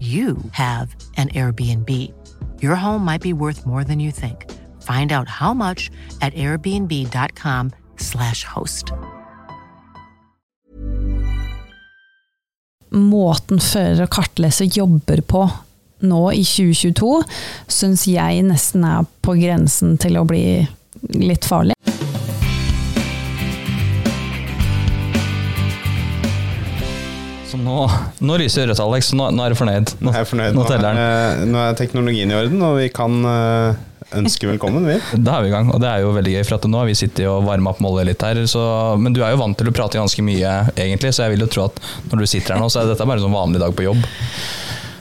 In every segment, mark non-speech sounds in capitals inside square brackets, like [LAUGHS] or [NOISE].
you have an Airbnb. Your home might be worth more than you think. Find out how much at airbnb.com/slash host. Måten fører og kartleser jobber på nå i 2022, syns jeg nesten er på grensen til å bli litt farlig. Nå, nå ryser rødt, Alex. Nå, nå er du fornøyd. Nå, Jeg er fornøyd. Nå Nå, er- nå er teknologien i orden, og vi kan eh, ønske velkommen, vi. Da er vi i gang, og det er jo veldig gøy. For at nå har vi sittet og varma opp målet litt her. Så, men du er jo vant til å prate ganske mye, egentlig, så jeg vil jo tro at når du sitter her nå, så er dette bare en sånn vanlig dag på jobb.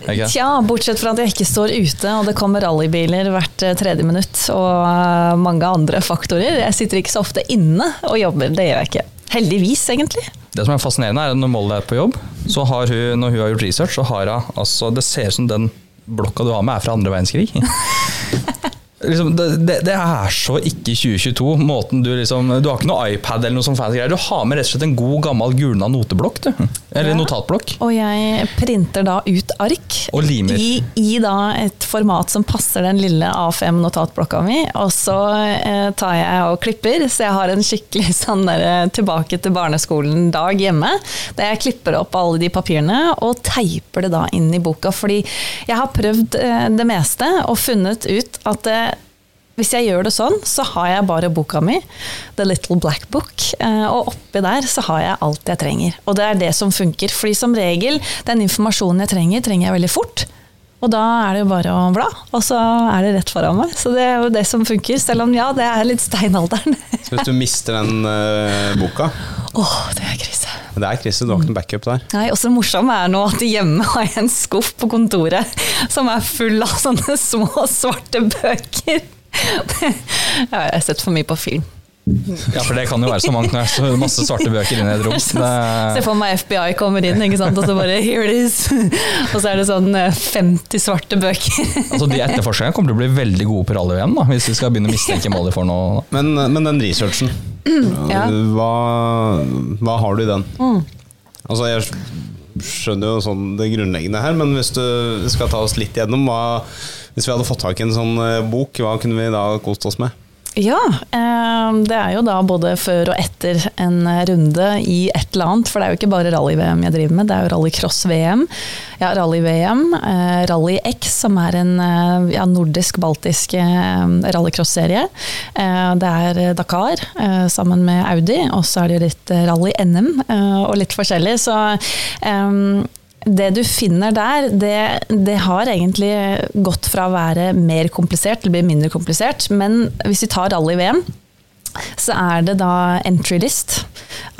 Okay. Tja, bortsett fra at jeg ikke står ute, og det kommer rallybiler hvert eh, tredje minutt, og eh, mange andre faktorer. Jeg sitter ikke så ofte inne og jobber, det gjør jeg ikke. Heldigvis, egentlig. Det som er fascinerende, er at når Molly er på jobb, så har hun, når hun har gjort research, så har hun altså Det ser ut som den blokka du har med, er fra andre verdenskrig. [LAUGHS] Liksom, det, det, er så ikke 2022. Måten Du liksom Du har ikke noe iPad eller noe sånt fancy greier. Du har med rett og slett en god, gammel gulna noteblokk. Du. Eller Ja. notatblokk. Og jeg printer da ut ark Og limer. I, i da et format som passer den lille A5-notatblokka mi. Og så eh, tar jeg og klipper, så jeg har en skikkelig [LAUGHS] sånn der, eh, tilbake til barneskolen-dag hjemme. Der jeg klipper opp alle de papirene og teiper det da inn i boka. Fordi jeg har prøvd eh, det meste og funnet ut at eh, hvis jeg gjør det sånn, så har jeg bare boka mi, The Little Black Book, eh, og oppi der så har jeg alt jeg trenger. Og det er det som funker, fordi som regel, den informasjonen jeg trenger, trenger jeg veldig fort. Og da er det jo bare å bla, og så er det rett foran meg. Så det er jo det som funker, selv om ja, det er litt steinalderen. [LAUGHS] Så hvis du mister den uh, boka Åh, det er krise. Det er krise, du har ikke noen backup der. Nei, og så morsomt er nå at hjemme har jeg en skuff på kontoret som er full av sånne små svarte bøker. [LAUGHS] Det har sett for mye på film. Ja, for det kan jo være så mangt når det er så masse svarte bøker inne i et rom. Se Det, for meg FBI kommer inn, ikke sant? og så bare here it is. [LAUGHS] Og så er det sånn eh, 50 svarte bøker. [LAUGHS] altså, de etterforskerne kommer til å bli veldig gode på rally-VM, da, hvis vi skal begynne å mistenke Molly for noe. Men, men den researchen, [CLEARS THROAT] Ja. hva, hva har du i den? Altså, jeg skjønner jo sånn det grunnleggende her, men hvis du skal ta oss litt gjennom hva, Hvis vi hadde fått tak i en sånn eh, bok, hva kunne vi da kost oss med? Ja, eh, det er jo da både før og etter en runde i et eller annet, for det er jo ikke bare rally-VM jeg driver med, det er jo rallycross-VM. Ja, rally-VM, eh, Rally X, som er en eh, ja, nordisk-baltisk eh, rallycross-serie. Eh, Det er Dakar eh, sammen med Audi, og så er det litt eh, rally-NM eh, og litt forskjellig. Så eh, det du finner der, det, det har egentlig gått fra å være mer komplisert til å bli mindre komplisert. Men hvis vi tar rally-VM, så er det da entry list.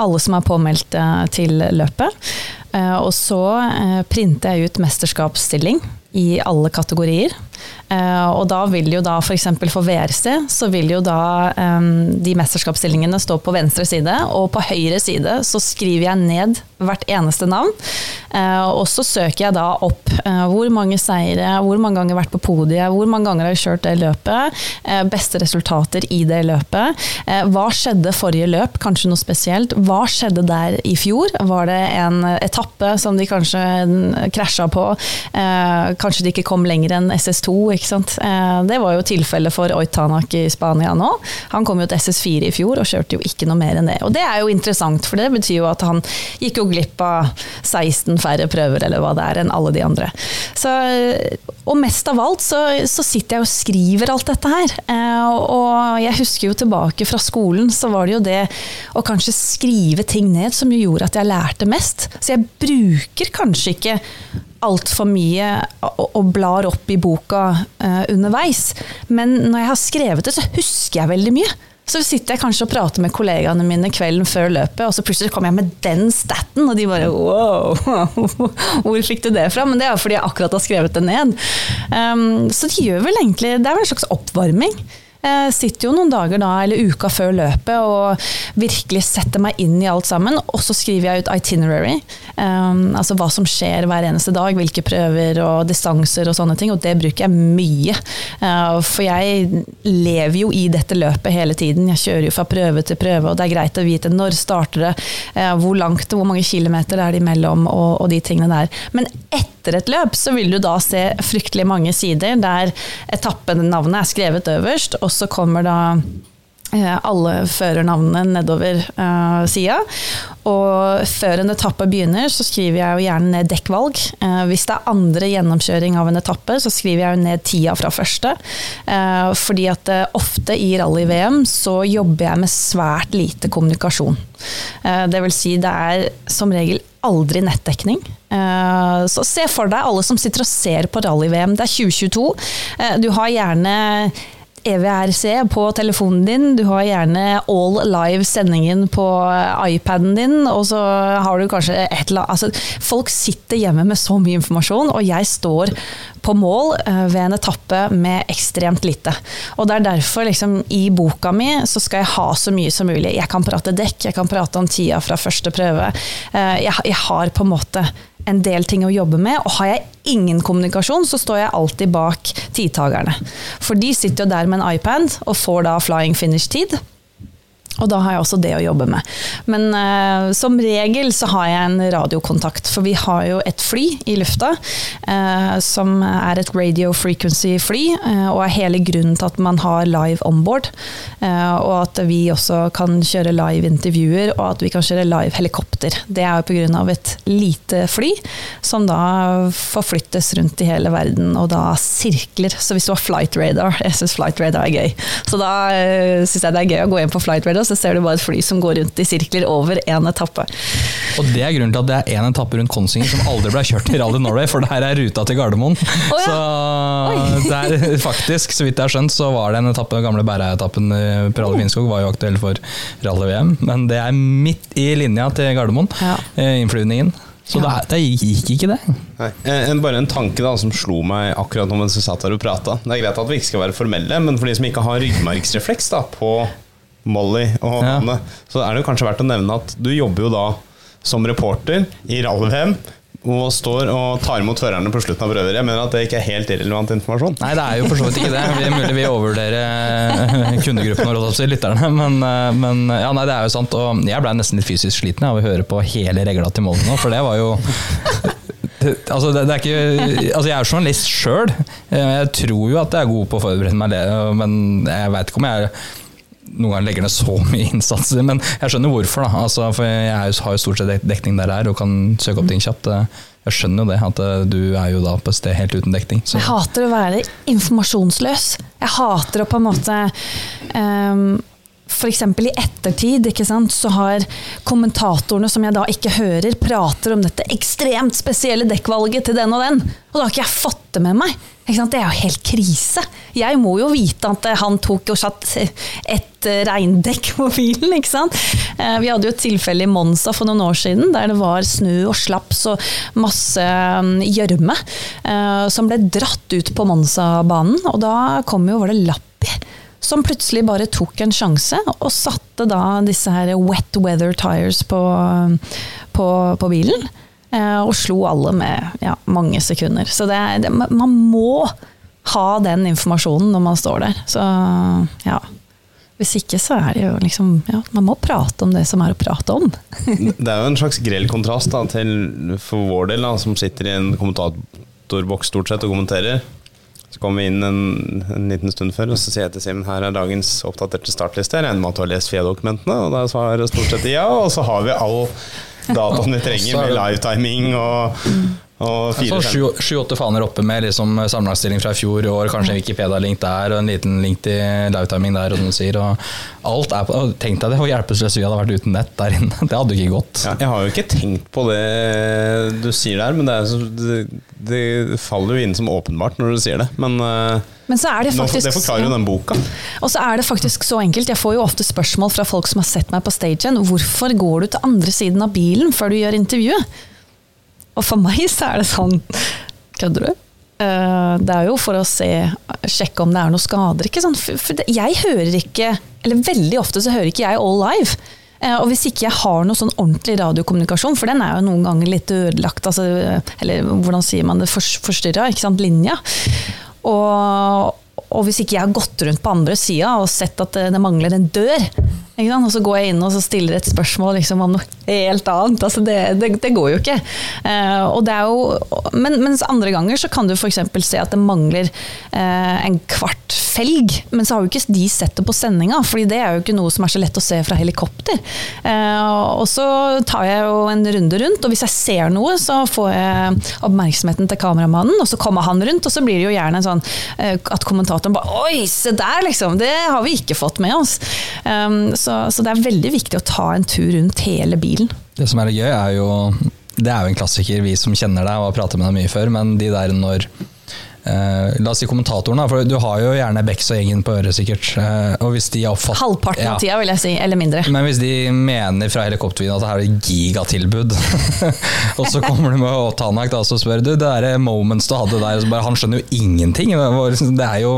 Alle som er påmeldt eh, til løpet. Eh, og så eh, printer jeg ut mesterskapsstilling i alle kategorier. Eh, og da vil jo da f.eks. For, for VRC, så vil jo da de mesterskapsstillingene stå på venstre side, og på høyre side så skriver jeg ned hvert eneste navn. Uh, og så søker jeg da opp uh, hvor mange seire, hvor mange ganger jeg har vært på podiet, hvor mange ganger har jeg kjørt det løpet, beste resultater i det løpet. hva skjedde forrige løp, kanskje noe spesielt? Hva skjedde der i fjor? Var det en etappe som de kanskje krasja på? Kanskje de ikke kom lenger enn SS2? ikke sant? Eh, det var jo tilfellet for Oitanak i Spania nå. Han kom jo til SS4 i fjor og kjørte jo ikke noe mer enn det. Og det er jo interessant, for det betyr jo at han gikk jo glipp av 16 færre prøver eller hva det er, enn alle de andre. Så, og mest av alt så, så, sitter jeg og skriver alt dette her. Eh, og jeg husker jo tilbake fra skolen, så var det jo det å kanskje skrive ting ned som jo gjorde at jeg lærte mest. Så jeg bruker kanskje ikke altfor mye og blar opp i boka uh, underveis. Men når jeg har skrevet det, så husker jeg veldig mye. Så sitter jeg kanskje og prater med kollegaene mine kvelden før løpet, og så plutselig kommer jeg med den staten, og de bare wow, [LAUGHS] hvor fikk du det fra? Men det er jo fordi jeg akkurat har skrevet det ned. Um, så det gjør vel egentlig Det er vel en slags oppvarming. Jeg sitter jo noen dager da, eller uka før løpet og virkelig setter meg inn i alt sammen. Og så skriver jeg ut itinerary. Um, altså hva som skjer hver eneste dag. Hvilke prøver og distanser og sånne ting. Og det bruker jeg mye. Uh, for jeg lever jo i dette løpet hele tiden. Jeg kjører jo fra prøve til prøve, og det er greit å vite når starter det, uh, hvor langt hvor mange kilometer er det imellom, og, og de tingene der. Men etter et løp så vil du da se fryktelig mange sider der etappenavnet er skrevet øverst. og så kommer da eh, alle førernavnene nedover uh, sida. Og før en etappe begynner, så skriver jeg jo gjerne ned dekkvalg. Uh, hvis det er andre gjennomkjøring av en etappe, så skriver jeg jo ned tida fra første. Uh, fordi at uh, ofte i rally-VM så jobber jeg med svært lite kommunikasjon. Uh, det vil si det er som regel aldri nettdekning. Så se for deg alle som sitter og ser på rally-VM. Det er 2022. Du har gjerne EVRC på telefonen din, du har gjerne all live-sendingen på iPaden din, og så har du kanskje et eller annet altså, Folk sitter hjemme med så mye informasjon, og jeg står på mål eh, ved en etappe med ekstremt lite. Og det er derfor liksom, i boka mi så skal jeg ha så mye som mulig. Jeg kan prate dekk, jeg kan prate om tida fra første prøve. Eh, jeg, jeg har på en måte en del ting å jobbe med. Og har jeg ingen kommunikasjon, så står jeg alltid bak tidtakerne. For de sitter jo der med en iPad og får da flying finish-tid. Og da har jeg også det å jobbe med. Men uh, som regel så har jeg en radiokontakt, for vi har jo et fly i lufta uh, som er et radio frequency-fly, uh, og er hele grunnen til at man har live on board. og at vi også kan kjøre live intervjuer, og at vi kan kjøre live helikopter. Det er jo pga. et lite fly som da forflyttes rundt i hele verden, og da sirkler. Så hvis du har flight radar, jeg syns flight radar er gøy, så da uh, syns jeg det er gøy å gå inn på flight radar så ser du bare et fly som går rundt i sirkler over én etappe. Og det er grunnen til at det er én etappe rundt Konsinger som aldri ble kjørt i Rally Norway, for det her er ruta til Gardermoen. Oh, ja. Så det er faktisk, så vidt jeg har skjønt, så var det en etappe, den gamle Bæreia-etappen på Rally Finnskog var jo aktuell for rally-VM, men det er midt i linja til Gardermoen, ja. Eh, innflyvningen. Så ja. det, det, gikk ikke, det. Nei, en, bare en tanke da som slo meg akkurat nå mens vi satt her og prata. Det er greit at vi ikke skal være formelle, men for de som ikke har ryggmargsrefleks på Molly og ja. Anne, så er det kanskje verdt å nevne at du jobber jo da som reporter i rally-VM. Og står og tar imot førerne på slutten av prøver. Jeg mener at det ikke er helt irrelevant informasjon. Nei, det er jo for så vidt ikke det. Er mulig vi overvurderer kundegruppen og lytterne, men, men, ja, nei, det er jo sant. Og jeg blei nesten litt fysisk sliten av å høre på hele regla til Molly nå, for det var jo [LAUGHS] Altså, det, det er ikke, altså, jeg er journalist sjøl. Jeg tror jo at jeg er god på å forberede meg, men jeg veit ikke om jeg er noen ganger legger ned så mye innsats. Men jeg skjønner hvorfor. da, altså, For jeg har jo stort sett dekning der jeg er og kan søke opp ting kjapt. Jeg skjønner jo det, at eh, du er jo da på et sted helt uten dekning. Så. Jeg hater å være informasjonsløs. Jeg hater å på en måte um, F.eks. i ettertid sant, så har kommentatorene som jeg da ikke hører, prater om dette ekstremt spesielle dekkvalget til den og den. Og da har ikke jeg fått det med meg. Det er jo helt krise. Jeg må jo vite at han tok og satt et regndekk på bilen. ikke sant? Eh, vi hadde jo et tilfelle i Monza for noen år siden der det var snø og slaps og masse mm, gjørme eh, som ble dratt ut på Monza-banen. Og da kom jo, var det Lappi som plutselig bare tok en sjanse og satte da disse her wet weather tires på, på, på bilen. Eh, og slo alle med ja, mange sekunder. Så det, det, man må ha den informasjonen når man står der. Så ja. Hvis ikke så er det jo liksom ja, Man må prate om det som er å prate om. [LAUGHS] det er jo en slags grell kontrast da, til for vår del, da, som sitter i en kommentatorboks stort sett og kommenterer. Så kom vi inn en, en, liten stund før, og så sier jeg til Simen her er dagens oppdaterte startliste. Jeg regner med at du har lest FIA-dokumentene, og da svarer stort sett ja. Og så har vi all dataen vi [LAUGHS] trenger med livetiming og sånn Sju-åtte faner oppe med liksom sammenlagtstilling fra i fjor i år, kanskje en Wikipedia-link der og en liten link til livetiming der. Og, sier, og alt er på, Tenk deg det hvor hjelpeløse vi hadde vært uten nett der inne. [LAUGHS] Det hadde ikke gått. Ja, jeg har jo ikke tenkt på det du sier der, men det, så, det, det faller jo inn som åpenbart når du sier det. Men, eh, men så er det, faktisk, det forklarer jo den boka. Og så er det faktisk så enkelt. Jeg får jo ofte spørsmål fra folk som har sett meg på stagen. Hvorfor går du til andre siden av bilen før du gjør intervjuet? Og for meg så er det sånn Kødder du? Eh, det er jo for å se, sjekke om det er noen skader. Ikke sant? For jeg hører ikke, eller veldig ofte så hører ikke jeg All Live. Eh, og hvis ikke jeg har noe sånn ordentlig radiokommunikasjon, for den er jo noen ganger litt ødelagt, altså, eller hvordan sier man det, forstyrra, ikke sant, linja. Og, og hvis ikke jeg har gått rundt på andre sida og sett at det mangler en dør, og så går jeg inn og stiller et spørsmål liksom, om noe helt annet. Altså, det, det, det, går jo ikke. Uh, jo, men, mens andre ganger så kan du f.eks. se at det mangler uh, en kvart felg, men så har jo ikke de sett det på sendinga, fordi det er jo ikke noe som er så lett å se fra helikopter. Uh, og så tar jeg jo en runde rundt, og hvis jeg ser noe, så får jeg oppmerksomheten til kameramannen, og så kommer han rundt, og så blir det jo gjerne sånn at kommentatoren bare Oi, se der, liksom! Det har vi ikke fått med oss. Um, så så, så, det er veldig viktig å ta en tur rundt hele bilen. Det som er gøy, er jo Det er jo en klassiker, vi som kjenner deg og har pratet med deg mye før, men de der når Uh, la oss si kommentatorene, for du har jo gjerne Bex og gjengen på øret, sikkert. Uh, og hvis de oppfatt... Halvparten ja. av tida, vil jeg si. Eller mindre. Men hvis de mener fra helikoptervinen at det her er et gigatilbud, [LAUGHS] og så kommer du med Tanak og så spør du det er moments du hadde der, bare, han skjønner jo ingenting. Det er jo,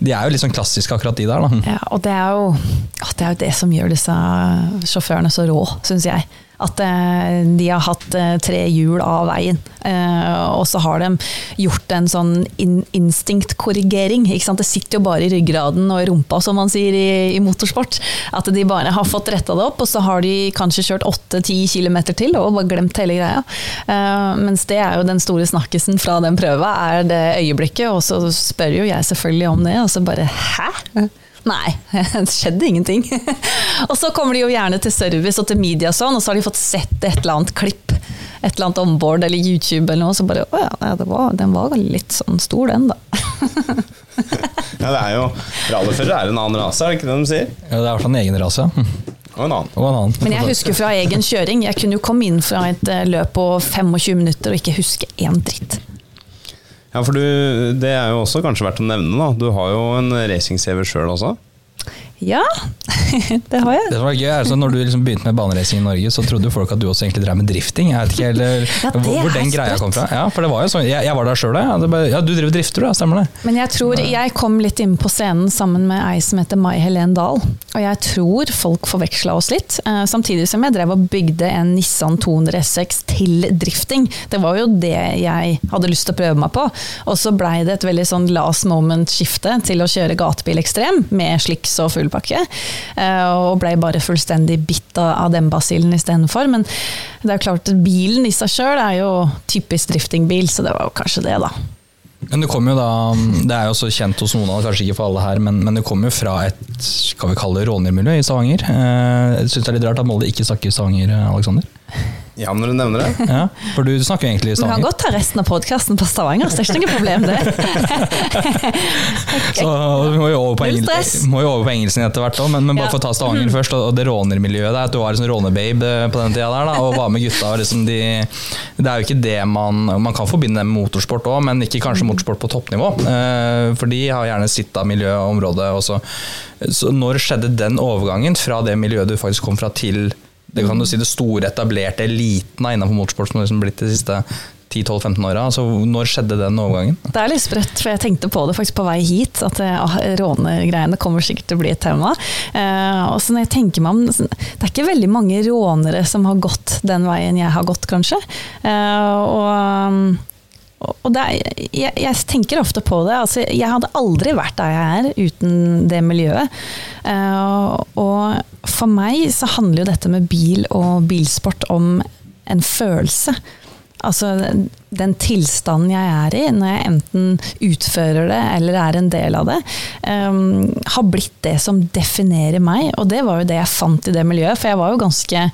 de er jo litt sånn klassiske, akkurat de der. Da. Ja, og det er, jo, det er jo det som gjør disse sjåførene så rå, syns jeg. At eh, de har hatt eh, tre hjul av veien. Eh, og så har de gjort en sånn instinktkorrigering. Det sitter jo bare i ryggraden og i rumpa, som man sier i, i motorsport. At de bare har fått retta det opp, og så har de kanskje kjørt 8-10 km til og bare glemt hele greia. Mens det er jo den store snakkisen fra den prøva, er det øyeblikket. Og så spør jo jeg selvfølgelig om det, og så bare hæ? Nei, [LAUGHS] det skjedde ingenting. [LAUGHS] og så kommer de jo gjerne til service og til media og sånn, og så har de fått sett et eller annet klipp. Et eller annet onboard eller YouTube eller noe, så bare Å ja, var, den var litt sånn stor, den, da. [LAUGHS] ja, det er jo Rallyførere er en annen rase, er det ikke det de sier? Ja, det er i hvert fall en egen rase. Og en annen. Og en annen. Men jeg husker fra egen kjøring. Jeg kunne jo komme inn fra et eh, løp på 25 minutter og ikke huske én dritt. Ja, for du, det er jo også kanskje verdt å nevne, da. Du har jo en racing-CV sjøl også? Ja, [LAUGHS] det har jeg. Det som var gøy er altså Når du liksom begynte med baneracing i Norge, så trodde folk at du også egentlig drev med drifting. Jeg vet ikke eller, ja, hvor, den greia kom fra. Ja, for det var jo sånn, Jeg, jeg var der sjøl, Ja, du driver drifter, da, stemmer det? Men jeg tror jeg kom litt inn på scenen sammen med ei som heter Mai Helen Dahl. Og jeg tror folk forveksla oss litt. Eh, samtidig som jeg drev og bygde en Nissan 200 SX til drifting. Det var jo det jeg hadde lyst til å prøve meg på. Og så blei det et veldig sånn last moment-skifte til å kjøre gatebil ekstrem med sliks og full fuglpakke. Eh, og ble bare fullstendig bitt av den basillen istedenfor. Men det er klart bilen i seg sjøl er jo typisk driftingbil, så det var jo kanskje det, da. Men det kommer jo da, det er jo også kjent hos noen av kanskje ikke for alle her, men, men det kommer jo fra et skal vi kalle det rånermiljø i Stavanger. Eh, jeg syns det er litt rart at Molde ikke snakker Stavanger, Aleksander? Ja, når du nevner det. Ja, for du snakker egentlig i Vi kan godt ta resten av podkasten på Stavanger, så det er ikke noe problem, det. [LAUGHS] Så vi må jo over på, Null engel stress. må jo over på engelsken etter hvert òg, men, men bare Ja. for å ta Stavanger først, og, det rånermiljøet der, at du var liksom rånebabe eh, på den tida der, da, og var med gutta. og Liksom de, det er jo ikke det man Man kan forbinde det med motorsport òg, men ikke kanskje motorsport på toppnivå. Eh, For de har gjerne sitt av miljø og område. Og så, så når skjedde den overgangen fra det miljøet du faktisk kom fra, til det kan du si det store, etablerte eliten da, innenfor motorsport som har liksom blitt de siste 10-12-15 åra? Altså, når skjedde den overgangen? Det er litt sprøtt, for jeg tenkte på det faktisk på vei hit, at ah, rånergreiene kommer sikkert til å bli et tema. Eh, og så når jeg tenker meg om, Det er ikke veldig mange rånere som har gått den veien jeg har gått, kanskje. Eh, og og det jeg, jeg tenker ofte på det. Altså, jeg hadde aldri vært der jeg er uten det miljøet. Uh, og for meg så handler jo dette med bil og bilsport om en følelse. Altså den tilstanden jeg er i, når jeg enten utfører det eller er en del av det, um, har blitt det som definerer meg. Og det var jo det jeg fant i det miljøet, for jeg var jo ganske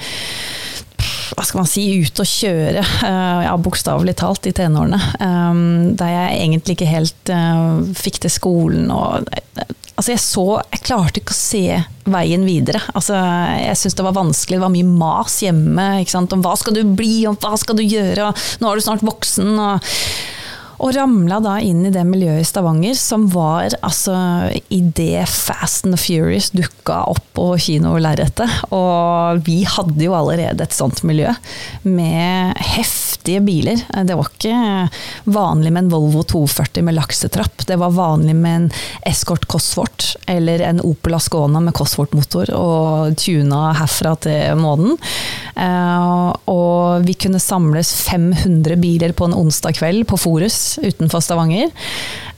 hva skal man si, ut og kjøre, eh, ja, bokstavelig talt, i tenårene. Um, der jeg egentlig ikke helt eh, fikk til skolen og Altså, jeg så Jeg klarte ikke å se veien videre. Altså, jeg syntes det var vanskelig, det var mye mas hjemme ikke sant? om hva skal du bli, om hva skal du gjøre, nå er du snart voksen. og og ramla da inn i det miljøet i Stavanger som var altså idet Fast and Furious dukka opp på kinolerretet. Og vi hadde jo allerede et sånt miljø med heftige biler. Det var ikke vanlig med en Volvo 240 med laksetrapp. Det var vanlig med en Escort Cosworth eller en Opel Ascona med Cosworth-motor og tuna herfra til månen. Eh, og vi kunne samles 500 biler på en onsdag kveld på Forus utenfor Stavanger.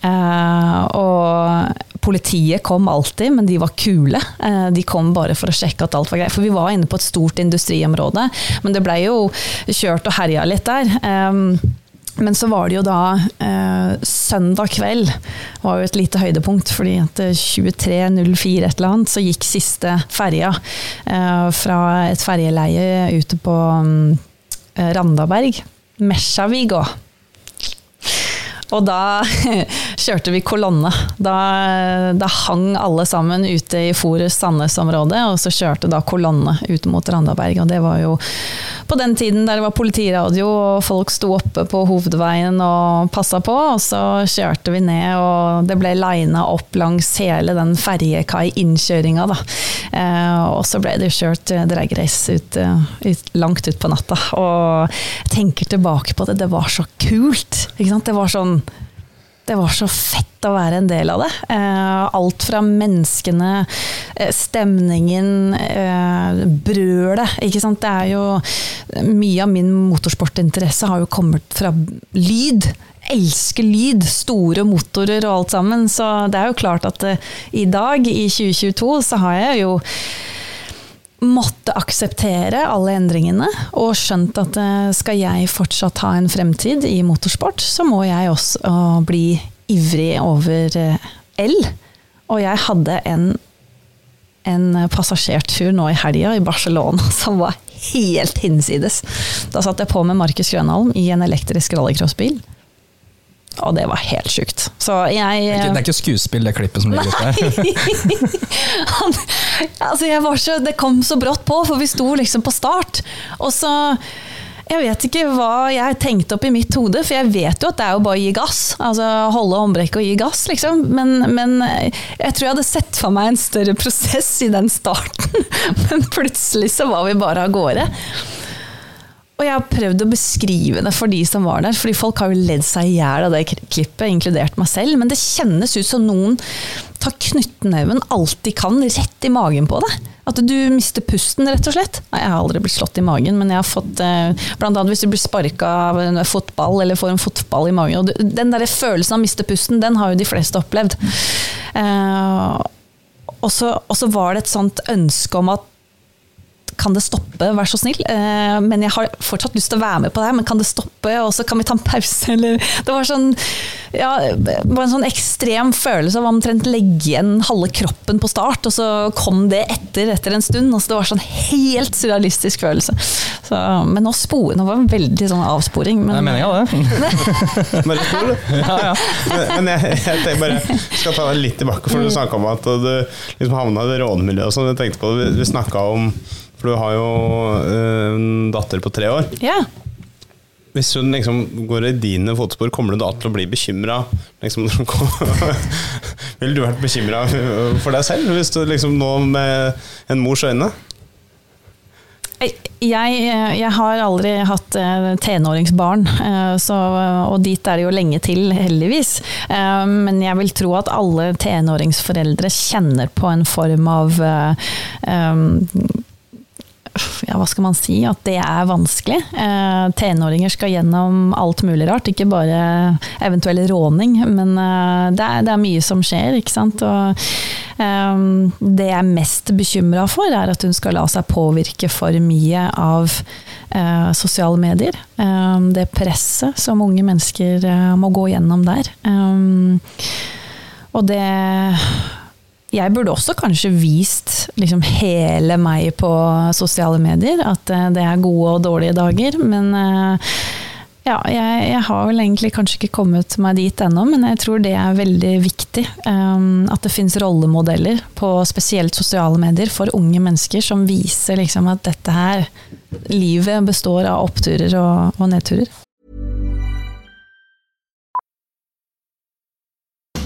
Eh, og politiet kom alltid, men de var kule. Eh, de kom bare for å sjekke at alt var greit. For vi var inne på et stort industriområde, men det blei jo kjørt og herja litt der. Eh, men så var det jo da søndag kveld var jo et lite høydepunkt, fordi at 23.04 et eller annet så gikk siste ferja fra et ferjeleie ute på mm, Randaberg. Mesjavig. Og da [LAUGHS] kjørte vi kolonne. Da, da hang alle sammen ute i Forus Sandnes-området, og så kjørte da kolonne ut mot Randaberg. Og det var jo på den tiden der det var politiradio og folk sto oppe på hovedveien og passa på, og så kjørte vi ned, og det ble lina opp langs hele den ferjekai-innkjøringa, da. Eh, og så ble det kjørt dragrace ut, eh, ut, langt ut på natta. Og jeg tenker tilbake på det, det var så kult. Ikke sant? Det var sånn det var så fett å være en del av det. Eh, alt fra menneskene, eh, stemningen, eh, brølet. Ikke sant? Det er jo Mye av min motorsportinteresse har jo kommet fra lyd. Elsker lyd, store motorer og alt sammen. Så det er jo klart at i dag, i 2022, så har jeg jo måtte akseptere alle endringene, og skjønt at eh, skal jeg fortsatt ha en fremtid i motorsport, så må jeg også uh, bli ivrig over uh, el. Og jeg hadde en, en passasjertur nå i helga i Barcelona [LAUGHS] som var helt hinsides. Da satt jeg på med Markus Grønholm i en elektrisk rallycrossbil. Og det var helt sjukt. Så jeg Det er ikke, skuespill, det klippet som ligger ute der. [LAUGHS] Altså så, det kom så brått på, for vi sto liksom på start. Og så Jeg vet ikke hva jeg tenkte opp i mitt hode, for jeg vet jo at det er jo bare å gi gass. Altså holde håndbrekket og gi gass, liksom. Men, men jeg tror jeg hadde sett for meg en større prosess i den starten. [LAUGHS] Men plutselig så var vi bare av gårde. Og jeg har prøvd å beskrive det for de som var der, fordi folk har jo ledd seg i hjel av det klippet, inkludert meg selv. Men det kjennes ut som noen tar knyttneven alt de kan, rett i magen på deg. At du mister pusten, rett og slett. Nei, jeg har aldri blitt slått i magen, men jeg har fått eh, Blant annet hvis du blir sparka av en fotball, eller får en fotball i magen. Og den der følelsen av å miste pusten, den har jo de fleste opplevd. Eh, og så var det et sånt ønske om at kan det stoppe, vær så snill. Eh, men jeg har fortsatt lyst til å være med på det her, men kan det stoppe, og så kan vi ta en pause, [LAUGHS] eller Det var sånn ja, var en sånn ekstrem følelse av omtrent legge igjen halve kroppen på start, og så kom det etter etter en stund. Altså, det var sånn helt surrealistisk følelse. Så, men nå, spor, nå var det veldig sånn avsporing. Men, Det er meninga, det. [LAUGHS] Bare spor, du. [LAUGHS] Ja, ja. Men, men jeg, jeg tenker bare skal ta deg litt tilbake, for du snakka om at du liksom havna i det rånemiljøet og sånn. Jeg tenkte på det, vi, vi snakka om For du har jo øh, en datter på tre år. ja. Hvis hun liksom går i dine fotspor, kommer du da til å bli bekymra? Liksom, [LAUGHS] Ville du vært bekymra for deg selv, hvis du liksom nå med en mors øyne? Jeg, jeg har aldri hatt eh, tenåringsbarn, eh, så, og dit er det jo lenge til, heldigvis. Eh, Men jeg vil tro at alle tenåringsforeldre kjenner på en form av eh, eh, ja, hva skal man si, at det er vanskelig. Eh, tenåringer skal gjennom alt mulig rart, ikke bare eventuell råning, men eh, det, er, det er mye som skjer, ikke sant. Og, eh, det jeg er mest bekymra for, er at hun skal la seg påvirke for mye av eh, sosiale medier. Eh, det presset som unge mennesker eh, må gå gjennom der. Og det jeg burde også kanskje vist liksom hele meg på sosiale medier. At eh, det er gode og dårlige dager. Men eh, ja, jeg, jeg har vel egentlig kanskje ikke kommet meg dit ennå, men jeg tror det er veldig viktig. um, at det finnes rollemodeller på spesielt sosiale medier for unge mennesker som viser liksom at dette her, livet består av oppturer og, og nedturer.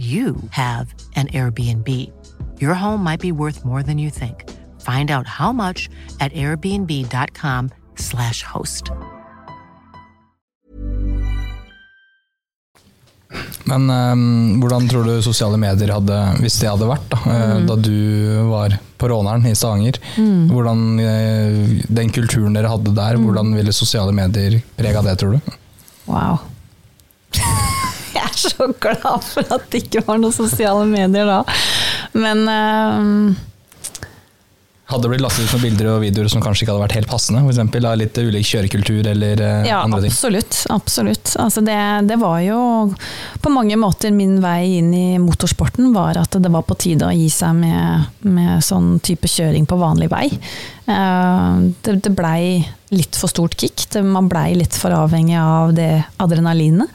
you have an Airbnb. Your home might be worth more than you think. Find out how much at airbnb.com/slash host. Men um, hvordan tror du sosiale medier hadde, hvis det hadde vært, da, mm. da du var på Råneren i Stavanger, hvordan eh, den kulturen dere hadde der, hvordan ville sosiale medier prega det, tror du? Wow. [LAUGHS] Jeg er så glad for at det ikke var noen sosiale medier da. Men uh, Hadde det blitt lastet ut noen bilder og videoer som kanskje ikke hadde vært helt passende? For eksempel, av litt ulik kjørekultur eller uh, ja, andre ting? absolutt. absolutt. Altså det, det var jo på mange måter min vei inn i motorsporten var at det var på tide å gi seg med, med sånn type kjøring på vanlig vei. Uh, Det, det blei litt for stort kick. Det, man blei litt for avhengig av det adrenalinet.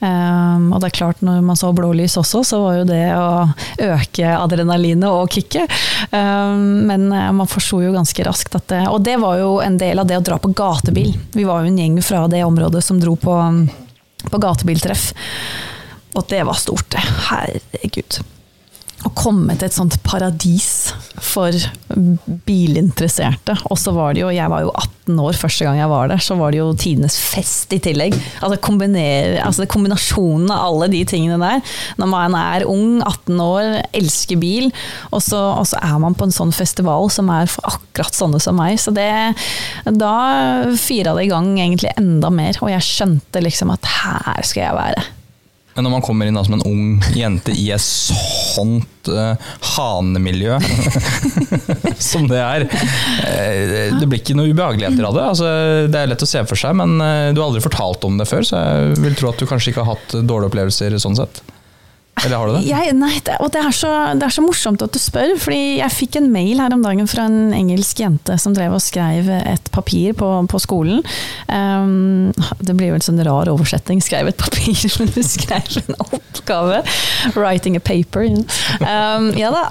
Um, og det er klart, når man så blålys også, så var jo det å øke adrenalinet og kicket. Um, men eh, man forsto jo ganske raskt at det Og det var jo en del av det å dra på gatebil. Vi var jo en gjeng fra det området som dro på, på gatebiltreff. Og det var stort, det. Herregud. Å komme til et sånt paradis for bilinteresserte. Og så var det jo, jeg var jo 18 år første gang jeg var der, så var det jo tidenes fest i tillegg. Altså, altså kombinasjonen av alle de tingene der. Når man er ung, 18 år, elsker bil, og så, og så er man på en sånn festival som er for akkurat sånne som meg. Så det, da fira det i gang egentlig enda mer, og jeg skjønte liksom at her skal jeg være. Men når man kommer inn da, som en ung jente i et sånt uh, hanemiljø [LAUGHS] som det er eh, Det blir ikke noe ubehageligheter av det. Altså, det er lett å se for seg, men uh, du har aldri fortalt om det før, så jeg vil tro at du kanskje ikke har hatt dårlige opplevelser sånn sett. Eller har du det? Jeg, nei, det, og det er, så, det er så morsomt at du spør, fordi jeg fikk en mail her om dagen fra en engelsk jente som drev og skrev et papir på, på skolen. Um, det blir jo en sånn rar oversetting, skrev et papir, [LAUGHS] men hun skrev en oppgave. Writing a paper. you know. Um, ja da.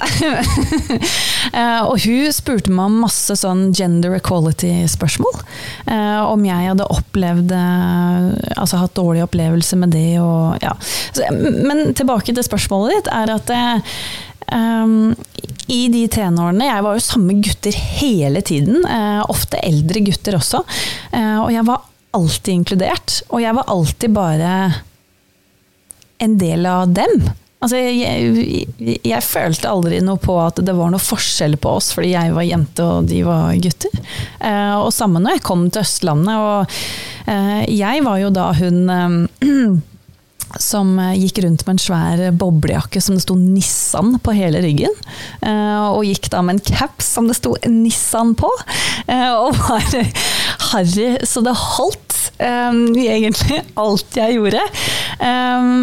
uh, [LAUGHS] og hun spurte meg om masse sånn gender equality-spørsmål. Uh, om jeg hadde opplevd eh, Altså hatt dårlig opplevelse med det og ja. Men tilbake til spørsmålet ditt, er at Um, I de tenårene Jeg var jo samme gutter hele tiden. Uh, ofte eldre gutter også. Uh, og jeg var alltid inkludert. Og jeg var alltid bare en del av dem. Altså, jeg, jeg, jeg følte aldri noe på at det var noe forskjell på oss fordi jeg var jente og de var gutter. Eh, og samme når jeg kom til Østlandet. Og eh, jeg var jo da hun eh, [CLEARS THROAT] som gikk rundt med en svær boblejakke som det sto Nissan på hele ryggen. Eh, og gikk da med en caps som det sto Nissan på. Eh, og var [LAUGHS] harry så det holdt, eh, egentlig, alt jeg gjorde. Eh,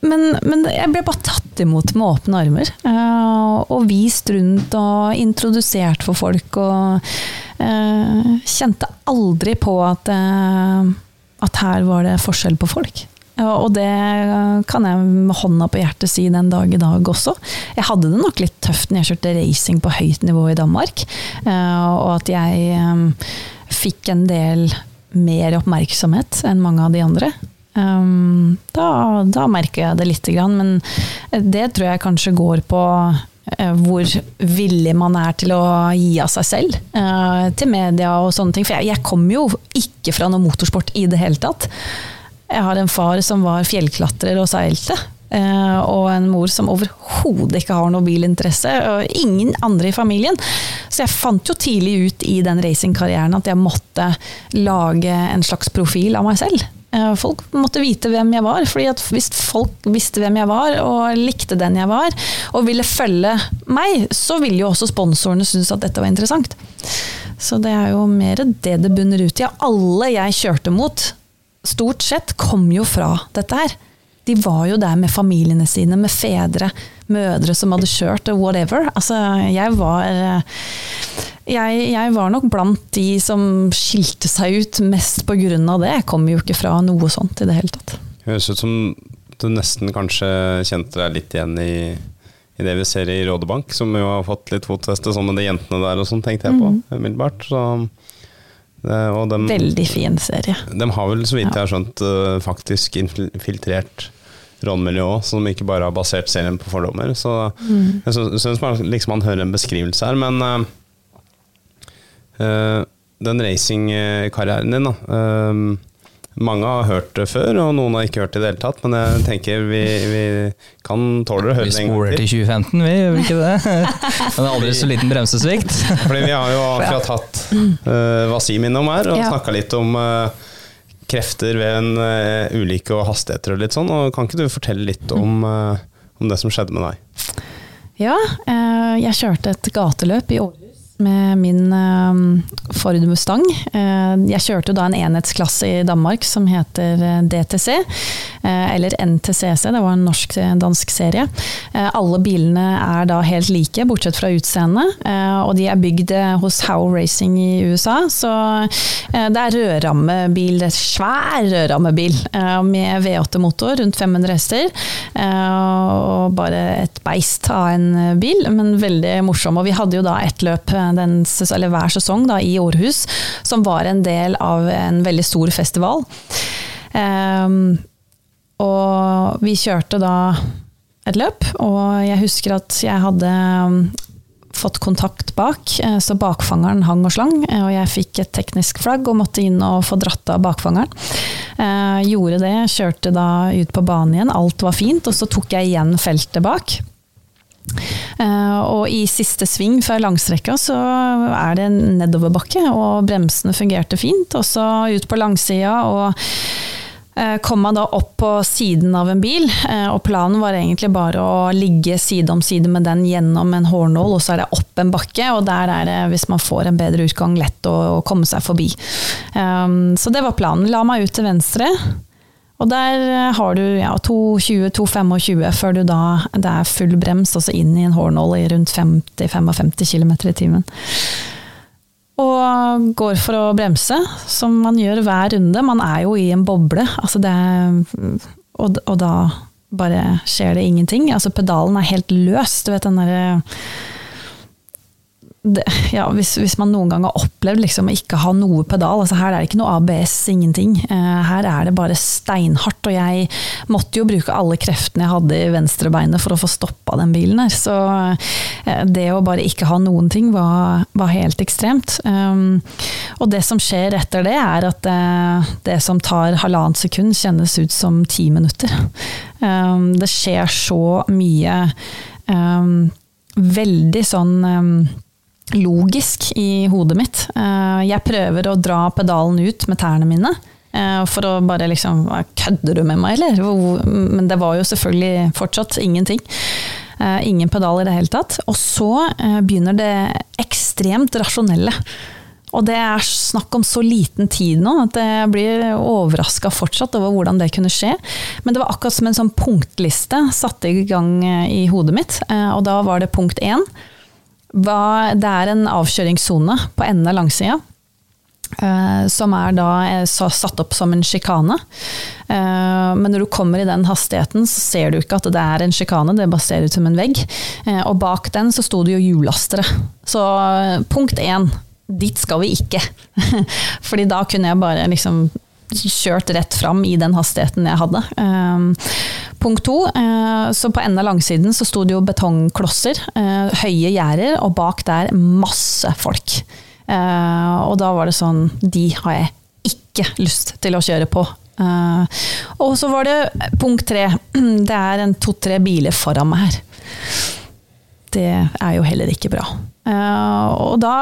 men, men jeg ble bare tatt imot med åpne armer. eh, og vist rundt og introdusert for folk. Og eh, kjente aldri på at, eh, at her var det forskjell på folk. Og det kan jeg med hånda på hjertet si den dag i dag også. Jeg hadde det nok litt tøft når jeg kjørte racing på høyt nivå i Danmark. eh, Og at jeg eh, fikk en del mer oppmerksomhet enn mange av de andre. Um, Da, da merker jeg det lite grann, men det tror jeg kanskje går på eh, hvor villig man er til å gi av seg selv eh, til media og sånne ting. For jeg, jeg kommer jo ikke fra noe motorsport i det hele tatt. Jeg har en far som var fjellklatrer og seilte. eh, Og en mor som overhodet ikke har noe bilinteresse. Og ingen andre i familien. Så jeg fant jo tidlig ut i den racingkarrieren at jeg måtte lage en slags profil av meg selv. Eh, Folk måtte vite hvem jeg var, fordi hvis folk visste hvem jeg var og likte den jeg var, og ville følge meg, så ville jo også sponsorene synes at dette var interessant. Så det er jo mer det det bunner ut i. Alle jeg kjørte mot, stort sett kom jo fra dette her. De var jo der med familiene sine, med fedre, mødre som hadde kjørt, og whatever. Altså, jeg var eh, jeg, jeg var nok blant de som skilte seg ut mest av det. Jeg kommer jo ikke fra noe sånt i det hele tatt. Høres ut som du nesten kanskje kjente deg litt igjen i, i det vi ser i Rådebank, som jo har fått litt fotfeste sånn med de jentene der og sånn, tenkte jeg på umiddelbart. Så, og dem, Veldig fin serie. De har vel, så vidt jeg har skjønt, øh, faktisk infiltrert rånmiljøet òg, som ikke bare har basert serien på fordommer. Så jeg sy- syns man liksom man hører en beskrivelse her, men uh, den racingkarrieren din, da. øh, mange har hørt det før, og noen har ikke hørt det i det hele tatt. Men jeg tenker vi, vi kan tåle å høre det en gang spoler til. til 2015, vi gjør vi ikke det? [LAUGHS] Men det er aldri så liten bremsesvikt. Fordi vi har jo [LAUGHS] akkurat hatt uh, Wasim innom her, og Ja. snakka litt om uh, krefter ved en uh, ulykke og hastigheter og litt sånn. Og kan ikke du fortelle litt om, uh, om det som skjedde med deg? Ja, eh, jeg kjørte et gateløp i Århus med min eh, Ford Mustang. Eh, Jeg kjørte da en enhetsklasse i Danmark som heter eh, DTC, eller NTCC, det var en norsk-dansk serie. Alle bilene er da helt like, bortsett fra utseendet, og de er bygd hos How Racing i USA, så det er rødrammebil, det er svær rødrammebil med V8-motor, rundt 500 hester, og bare et beist av en bil, men veldig morsom. Og vi hadde jo da ett løp den, hver sesong da, i Århus, som var en del av en veldig stor festival. Um, og vi kjørte da et løp, og jeg husker at jeg hadde um, fått kontakt bak, eh, så bakfangeren hang og slang, eh, og jeg fikk et teknisk flagg og måtte inn og få dratt av bakfangeren. Eh, gjorde det, kjørte da ut på banen igjen, alt var fint, og så tok jeg igjen feltet bak. Eh, og i siste sving før langstrekka så er det nedoverbakke, og bremsene fungerte fint. Og så ut på langsida, og eh, kom man da opp på siden av en bil. eh, Og planen var egentlig bare å ligge side om side med den gjennom en hårnål, og så er det opp en bakke, og der er det, hvis man får en bedre utgang, lett å, komme seg forbi. Så det var planen. La meg ut til venstre. Og der eh, har du ja, 220-225 før du da det er full brems, altså inn i en hårnål i rundt 50-55 km i timen. Og går for å bremse, som man gjør hver runde. Man er jo i en boble, altså det, og, og da bare skjer det ingenting. Altså pedalen er helt løs, du vet den derre det, ja, hvis, hvis, man noen gang har opplevd liksom ikke ha noe pedal altså Her er det ikke noe ABS, ingenting. Uh, her er det bare steinhardt. Og jeg måtte jo bruke alle kreftene jeg hadde i venstrebeinet for å få stoppa den bilen her. Så uh, det å bare ikke ha noen ting var, var helt ekstremt. Um, og det som skjer etter det, er at uh, det som tar halvannet sekund, kjennes ut som ti minutter. Um, det skjer så mye um, veldig sånn logisk i hodet mitt. Eh, jeg prøver å dra pedalen ut med tærne mine. Eh, for å bare liksom Kødder du med meg, eller? Men det var jo selvfølgelig fortsatt ingenting. Eh, ingen pedal i det hele tatt. Og så begynner det ekstremt rasjonelle. Og det er snakk om så liten tid nå at jeg blir overraska fortsatt over hvordan det kunne skje. Men det var akkurat som en sånn punktliste satte i gang i hodet mitt. Og da var det punkt én hva, det er en avkjøringssone på enden av langsida. Uh, som er da er satt opp som en sjikane. Uh, men når du kommer i den hastigheten, så ser du ikke at det er en sjikane, det bare ser ut som en vegg. Uh, og bak den så sto det jo hjulllastere. Så punkt én, dit skal vi ikke. [LAUGHS] Fordi da kunne jeg bare liksom kjørt rett fram i den hastigheten jeg hadde. Um, punkt to, uh, så på enden av langsiden så sto det jo betongklosser, uh, høye gjerder, og bak der masse folk. Uh, og da var det sånn De har jeg ikke lyst til å kjøre på. og så var det punkt tre. [CLEARS THROAT] Det er en to-tre biler foran meg her. Det er jo heller ikke bra. og da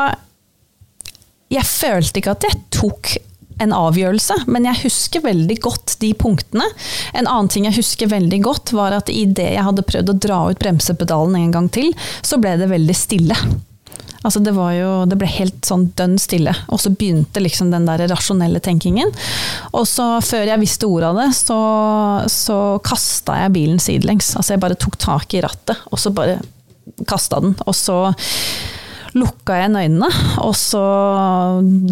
Jeg følte ikke at jeg tok en avgjørelse, men jeg husker veldig godt de punktene. En annen ting jeg husker veldig godt, var at idet jeg hadde prøvd å dra ut bremsepedalen en gang til, så ble det veldig stille. Altså det, jo, det ble helt sånn dønn stille, og så begynte liksom den der rasjonelle tenkingen. Og så, før jeg visste ordet av det, så, så kasta jeg bilen sidelengs. Altså jeg bare tok tak i rattet, og så bare kasta den. Og så lukka jeg øynene, og så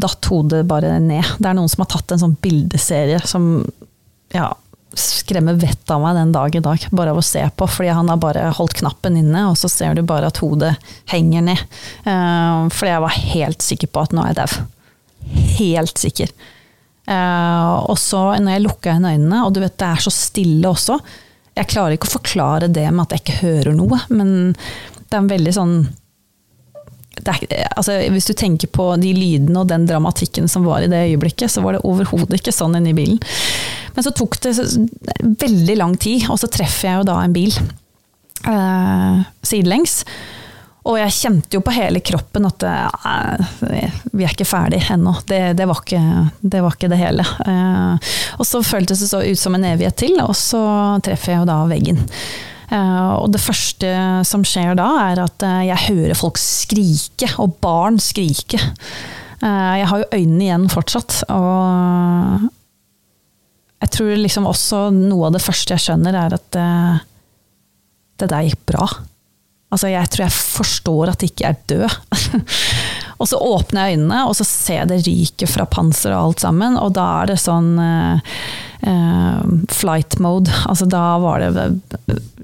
datt hodet bare ned. Det er noen som har tatt en sånn bildeserie som ja, skremmer vettet av meg den dag i dag, bare av å se på. Fordi han har bare holdt knappen inne, og så ser du bare at hodet henger ned. Uh, fordi jeg var helt sikker på at nå er jeg dau. Helt sikker. Uh, og så, når jeg lukka igjen øynene, og du vet det er så stille også Jeg klarer ikke å forklare det med at jeg ikke hører noe, men det er en veldig sånn er, altså, hvis du tenker på de lydene og den dramatikken som var i det øyeblikket, så var det overhodet ikke sånn inni bilen. Men så tok det veldig lang tid, og så treffer jeg jo da en bil eh, sidelengs. Og jeg kjente jo på hele kroppen at eh, vi er ikke ferdig ennå. Det, det, var ikke, det, var ikke, det hele. Eh, og så føltes det så ut som en evighet til, og så treffer jeg jo da veggen. Eh, og det første som skjer da, er at eh, jeg hører folk skrike, og barn skrike. Eh, jeg har jo øynene igjen fortsatt, og jeg tror liksom også noe av det første jeg skjønner, er at det der gikk bra. Altså, jeg tror jeg forstår at jeg ikke er død. [LAUGHS] og så åpner jeg øynene, og så ser jeg det ryker fra panseret og alt sammen, og da er det sånn flight mode. [LAUGHS] Altså da var det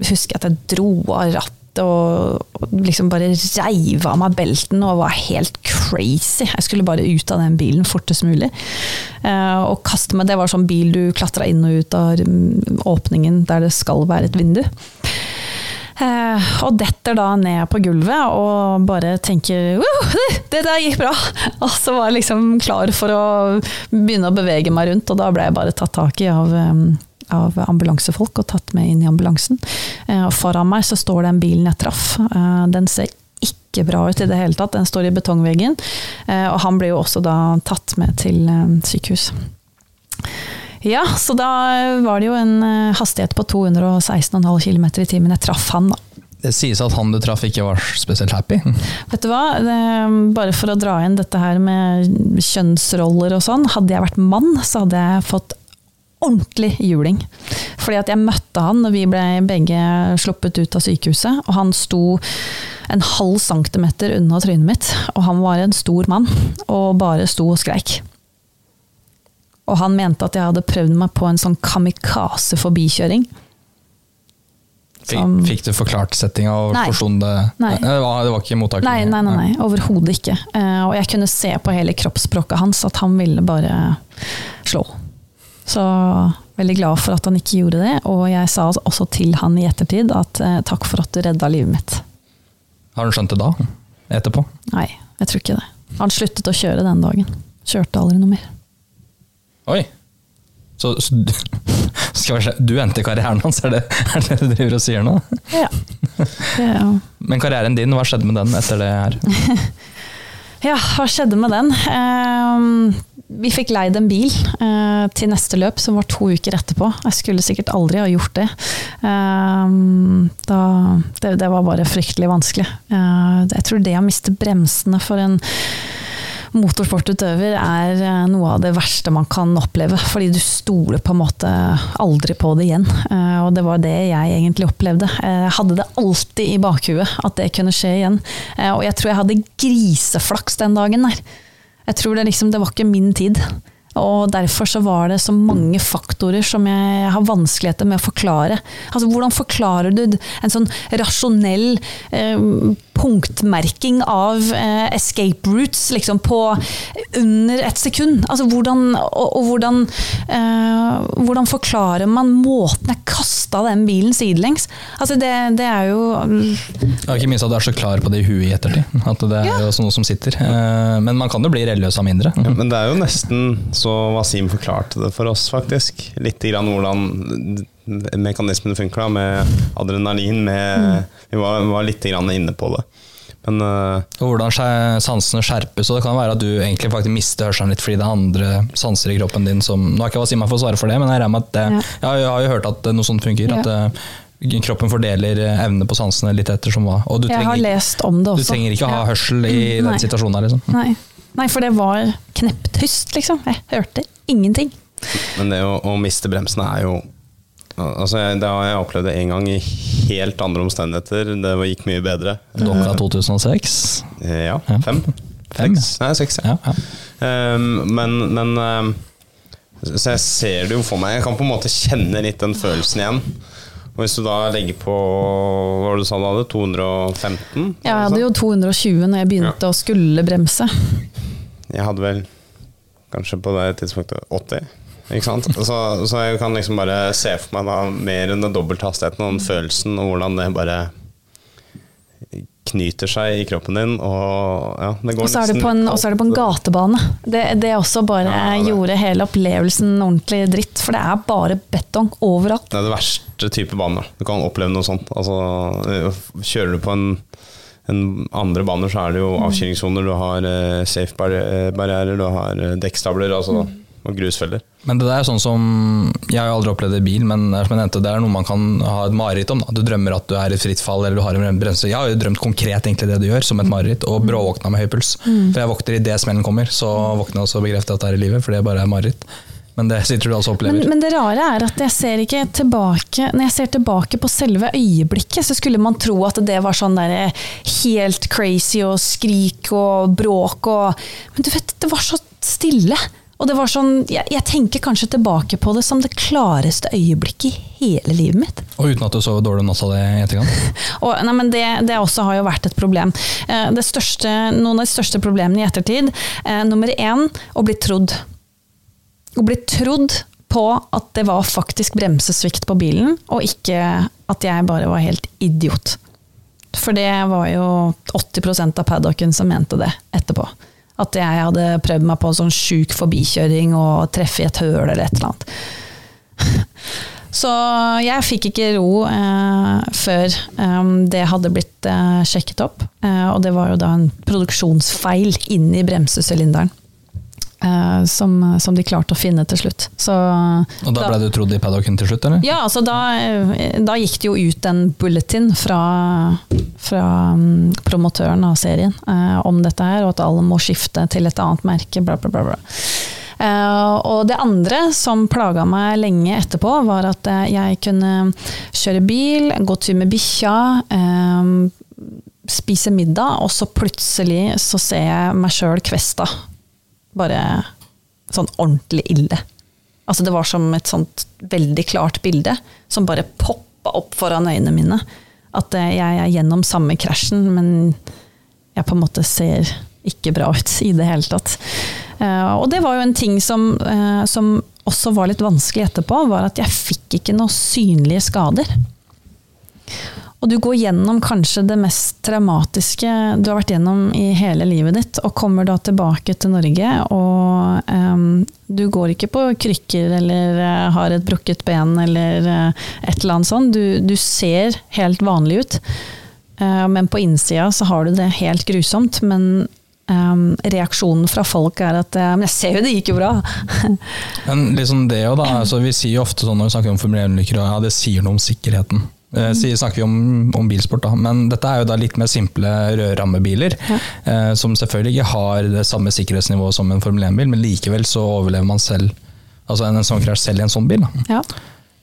Husker jeg at jeg dro av rattet og, og liksom bare reiv av meg belten og var helt crazy. Jeg skulle bare ut av den bilen fortest mulig. Uh, og kaste meg, Det var sånn bil du klatra inn og ut av mm, åpningen der det skal være et vindu. Eh, og detter da ned på gulvet og bare tenker det der gikk bra! Og så var jeg liksom klar for å begynne å bevege meg rundt, og da ble jeg bare tatt tak i av, eh, av ambulansefolk og tatt med inn i ambulansen. Eh, og foran meg så står den bilen jeg traff. Den ser ikke bra ut i det hele tatt. Den står i betongveggen. Og han ble jo også da tatt med til sykehus. Ja, så da var det jo en eh, hastighet på 216,5 km i timen. Jeg traff han, da. Det sies at han du traff ikke var spesielt happy? [LAUGHS] Vet du hva, det, bare for å dra inn dette her med kjønnsroller og sånn. Hadde jeg vært mann, så hadde jeg fått ordentlig juling. Fordi at jeg møtte han når vi ble begge sluppet ut av sykehuset, og han sto en halv centimeter unna trynet mitt, og han var en stor mann, og bare sto og skreik. Og han mente at jeg hadde prøvd meg på en sånn kamikaze-forbikjøring. Som- fikk du forklart settinga og forsto det? Nei. Det, var, det var ikke mottakelig? Nei, nei, nei, nei overhodet ikke. Eh, og jeg kunne se på hele kroppsspråket hans at han ville bare slå. Så veldig glad for at han ikke gjorde det, og jeg sa også til han i ettertid at eh, takk for at du redda livet mitt. Har du skjønt det da? Etterpå? Nei, jeg tror ikke det. Han sluttet å kjøre den dagen. Kjørte aldri noe mer. Oi! Så, så du, [LAUGHS] se, du endte karrieren hans, er det, er det du driver og sier nå? Ja. ja. [LAUGHS] Men karrieren din, hva skjedde med den etter det her? [LAUGHS] ja, hva skjedde med den? Eh, vi fikk leid en bil eh, til neste løp, som var to uker etterpå. Jeg skulle sikkert aldri ha gjort det. Eh, da, det, det var bare fryktelig vanskelig. Eh, jeg tror det å miste bremsene for en motorsportutøver er eh, noe av det verste man kan oppleve, fordi du stoler på en måte aldri på det igjen. Eh, Og det var det jeg egentlig opplevde. Jeg hadde det alltid i bakhuet at det kunne skje igjen. Eh, Og jeg tror jeg hadde griseflaks den dagen der. Jeg tror det liksom, det var ikke min tid. Og derfor så var det så mange faktorer som jeg har vanskeligheter med å forklare. Altså Hvordan forklarer du en sånn rasjonell eh, punktmerking av eh, escape routes liksom på under et sekund? Altså hvordan, og, og hvordan, eh, hvordan forklarer man måten jeg kasta den bilen sidelengs? Altså det, det er jo Ja, ikke minst at du er så klar på det i huet i ettertid. At det er Ja. jo også noe som sitter. Eh, Men man kan jo bli religiøs av mindre. Ja, men det er jo nesten så Wasim forklarte det for oss, faktisk. Litt grann hvordan mekanismene funker da, med adrenalin. Med, Vi var, var litt grann inne på det. Men eh, Og hvordan sansene skjerpes. Og det kan være at du egentlig faktisk mister hørselen litt fordi det er andre sanser i kroppen din som Nå har ikke Wasima fått svare for det, men jeg med at det, Ja. jeg har jo hørt at noe sånt funker. Ja. At eh, kroppen fordeler evnene evne på sansene litt etter som hva. Og du Jeg har lest om det også. du trenger ikke ha Ja. hørsel i Mm, den situasjonen her, liksom. Nei. Nei, for det var kneptyst, liksom. Jeg hørte ingenting. Men det å, å miste bremsene er jo Altså Det har jeg opplevd en én gang i helt andre omstendigheter. Det gikk mye bedre. Dokka 2006. Eh, Ja, Ja. fem? Fem, Seks? Nei, seks. Ja. Ja, ja. Um, men men um, Så jeg ser det jo for meg. Jeg kan på en måte kjenne litt den følelsen igjen. Og hvis du da legger på Hva var det du sa du hadde? 215? Jeg hadde jo 220 når jeg begynte å skulle bremse. Jeg hadde vel kanskje på det tidspunktet 80. Ikke sant? Så, så jeg kan liksom bare se for meg da mer enn den dobbelte hastigheten og den følelsen, og hvordan det bare knyter seg i kroppen din. Og ja, det går Og så er det på en, er det på en gatebane. Det, det også bare Ja, det- gjorde hele opplevelsen ordentlig dritt, for det er bare betong overalt. Det er det verste type baner. Du kan oppleve noe sånt. Altså, kjører du på en, en andre baner, så er det jo avkjøringssoner, du har eh, safe barri- barrierer, du har eh, dekkstabler altså, og grusfeller. Men det der er sånn som Jeg har aldri opplevd det i bil, men som jeg nevnte, det er noe man kan ha et mareritt om. Da. Du drømmer at du er i fritt fall eller du har en bremse. Jeg har jo drømt konkret egentlig det du gjør, som et mareritt, og bråvåkna med høy puls. For jeg våkner idet smellen kommer, så våkner jeg også og bekrefter at det er i livet, for det bare er mareritt. Men det sitter du altså og opplever. Men, men det rare er at jeg ser ikke tilbake Når jeg ser tilbake på selve øyeblikket, så skulle man tro at det var sånn der helt crazy og skrik og bråk og Men du vet, det var så stille. Og det var sånn, jeg, jeg tenker kanskje tilbake på det som det klareste øyeblikket i hele livet mitt. Og uten at du sover dårlig natt av det i etterkant. [LAUGHS] Og, nei, men det, det også har jo vært et problem. Eh, Det største, noen av de største problemene i ettertid. Eh, nummer én å bli trodd. Å bli trodd på at det var faktisk bremsesvikt på bilen, og ikke at jeg bare var helt idiot. For det var jo 80% av paddocken som mente det etterpå. At jeg hadde prøvd meg på en sånn sjuk forbikjøring og treffe i et høl eller et eller annet. [LAUGHS] Så jeg fikk ikke ro eh, før eh, det hadde blitt eh, sjekket opp. Eh, og det var jo da en produksjonsfeil inni bremsesylinderen. Eh, som, som de klarte å finne til slutt. Så, Og da ble du trodd i paddocken til slutt, eller? ja, altså da, eh, da gikk det jo ut en bulletin fra, fra mm, promotøren av serien eh, om dette her, og at alle må skifte til et annet merke, bla, bla, bla. bla. Uh, og det andre som plaga meg lenge etterpå, var at jeg kunne kjøre bil, gå tur med bikkja, eh, spise middag, og så plutselig så ser jeg meg sjøl kvesta. Bare sånn ordentlig ille. Altså det var som et sånt veldig klart bilde som bare poppa opp foran øynene mine. At eh, jeg er gjennom samme krasjen, men jeg på en måte ser ikke bra ut i det hele tatt. Eh, og det var jo en ting som, eh, som også var litt vanskelig etterpå, var at jeg fikk ikke noen synlige skader. Og du går gjennom kanskje det mest traumatiske du har vært gjennom i hele livet ditt, og kommer da tilbake til Norge, og um, du går ikke på krykker eller uh, har et brukket ben eller uh, et eller annet sånt. Du, du ser helt vanlig ut, uh, men på innsida så har du det helt grusomt. Men um, reaksjonen fra folk er at Men jeg ser jo det gikk jo bra! [LAUGHS] Men liksom det jo da, altså Vi sier jo ofte sånn når vi snakker om Formel 1-ulykker, ja, det sier noe om sikkerheten. Eh, sier, snakker vi om, om, bilsport, da. men dette er jo da litt mer simple rødrammebiler. Ja. Eh, som selvfølgelig ikke har det samme sikkerhetsnivået som en Formel 1-bil, men likevel så overlever man selv altså en, en sånn krasj selv i en sånn bil. Da. Ja.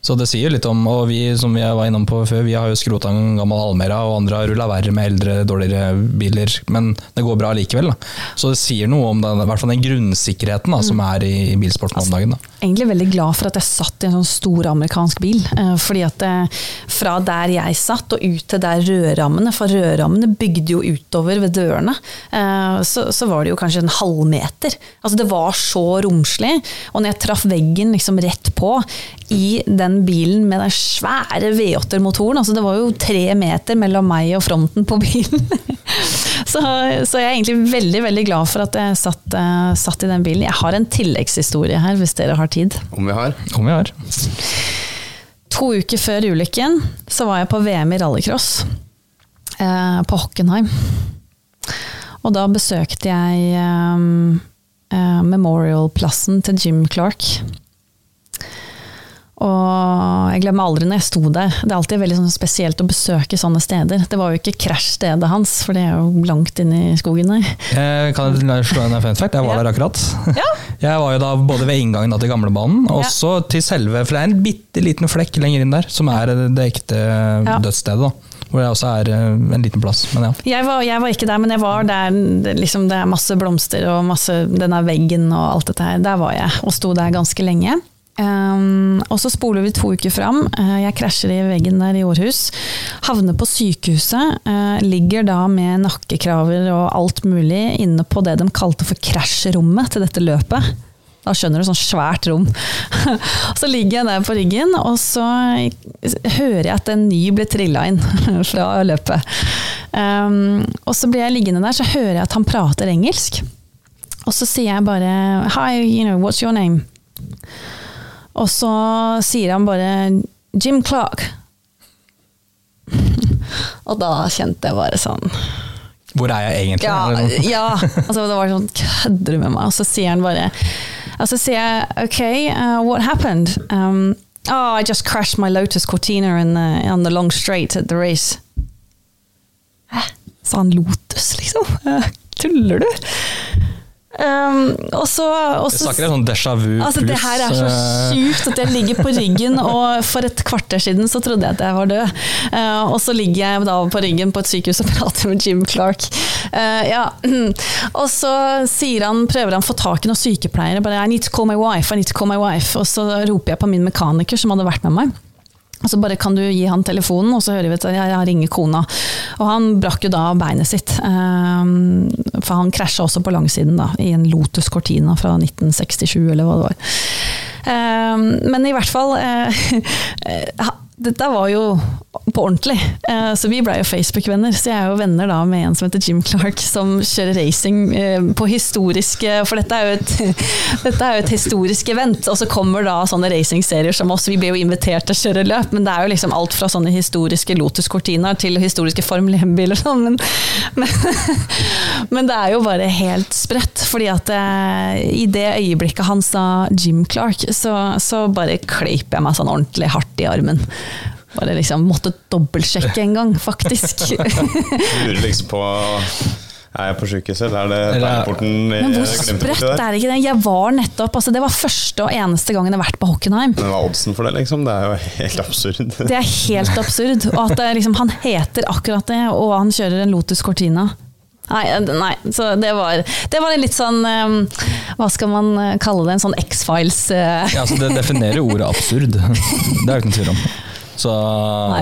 Så det sier litt om, og vi som vi var innom på før, vi har jo skrota en gammel Almera, og andre har rulla verre med eldre, dårligere biler, men det går bra likevel. Da. Så det sier noe om den, i hvert fall den grunnsikkerheten da, som mm. er i, i bilsporten om dagen. Da. Egentlig veldig glad for at jeg satt i en sånn stor amerikansk bil. Eh, fordi at eh, fra der jeg satt og ut til der rødrammene, for rødrammene bygde jo utover ved dørene, eh, så, så var det jo kanskje en halvmeter. Altså det var så romslig. Og når jeg traff veggen liksom rett på i den bilen med den svære V8-motoren, altså det var jo tre meter mellom meg og fronten på bilen. [LAUGHS] så, så, jeg er egentlig veldig veldig glad for at jeg satt, satt i den bilen. Jeg har en tilleggshistorie her, hvis dere har tid. Om vi har. Om vi har. To uker før ulykken så var jeg på VM i rallycross uh, på Hockenheim. Og da besøkte jeg um, uh, Memorial-plassen til Jim Clark. Og jeg glemmer aldri når jeg sto der. Det er alltid veldig sånn spesielt å besøke sånne steder. Det var jo ikke krasjstedet hans, for det er jo langt inn i skogen der. Jeg kan slå en fun fact? Jeg var ja. der akkurat. Ja. [LAUGHS] Jeg var jo da både ved inngangen til gamlebanen, og så ja. til selve For det er en bitte liten flekk lenger inn der, som er det ekte dødsstedet. da hvor det også er eh, en liten plass. Men Ja. Jeg, var, jeg, var, ikke der, men jeg var der liksom, det er masse blomster og masse denne veggen og alt dette her. Der var jeg, og sto der ganske lenge. Um, og så spoler vi to uker fram. Uh, jeg krasjer i veggen der i Århus. Havner på sykehuset. Uh, ligger da med nakkekraver og alt mulig inne på det de kalte for krasjrommet til dette løpet. Da skjønner du, sånn svært rom. [LAUGHS] så ligger jeg der på ryggen, og så hører jeg at en ny blir trilla inn [LAUGHS] fra løpet. Um, og så blir jeg liggende der, så hører jeg at han prater engelsk. Og så sier jeg bare Hi, you know, what's your name? Og så sier han bare 'Jim Clark'. [LAUGHS] og da kjente jeg bare sånn Hvor er jeg egentlig? Ja, ja altså det var sånn Kødder du med meg? Og så sier han bare Og så sier jeg OK, uh, what happened? Um, oh, I just crashed my Lotus Cortina in the, on the long straight at the race. Hæ? Sa han Lotus, liksom? [LAUGHS] Tuller du? Um, og så, og så, snakker sånn déjà vu altså, Det her er så eh, sjukt at jeg ligger på ryggen, og for et kvarter siden så trodde jeg at jeg var død. Uh, og så ligger jeg da på ryggen på et sykehus og [LAUGHS] prater med Jim Clark. Uh, ja. [CLEARS THROAT] Og så han, prøver han å få tak i noen sykepleiere. Bare, I need to call my wife, I need to call my wife. Og så roper jeg på min mekaniker som hadde vært med meg. Så bare kan du gi han telefonen, og så hører vi at jeg ringer kona. Og han brakk jo da beinet sitt. Um, for han krasja også på langsiden, da, i en Lotus Cortina fra 1967, eller hva det var. Um, men i hvert fall [LAUGHS] uh, dette var jo på ordentlig, eh, så vi ble jo Facebook-venner. Så jeg er jo venner da med en som heter Jim Clark, som kjører racing eh, på historiske For dette er jo et, [LAUGHS] dette er jo et historisk event, og så kommer da sånne racingserier som oss. Vi blir jo invitert til å kjøre løp, men det er jo liksom alt fra sånne historiske Lotus Cortina til historiske Formel 1-biler sånn. Men, [LAUGHS] men, men, det er jo bare helt sprøtt, fordi at eh, i det øyeblikket han sa Jim Clark, så, så bare kleip jeg meg sånn ordentlig hardt i armen. Bare liksom måtte dobbeltsjekke en gang, faktisk. [LAUGHS] Lurer liksom på Er jeg på sjukehuset, eller er det perleporten Men hvor er sprøtt er ikke det? Jeg var nettopp altså Det var første og eneste gangen jeg har vært på Hockenheim. Men hva er oddsen for det, liksom? Det er jo helt absurd. [LAUGHS] Det er helt absurd. Og at det, er liksom, han heter akkurat det, og han kjører en Lotus Cortina. Nei, nei, så det var, det var en litt sånn eh, Hva skal man eh, kalle det? En sånn X-Files eh, Ja, altså det definerer ordet absurd. [LAUGHS] Det er jo ikke noen tvil om. Så,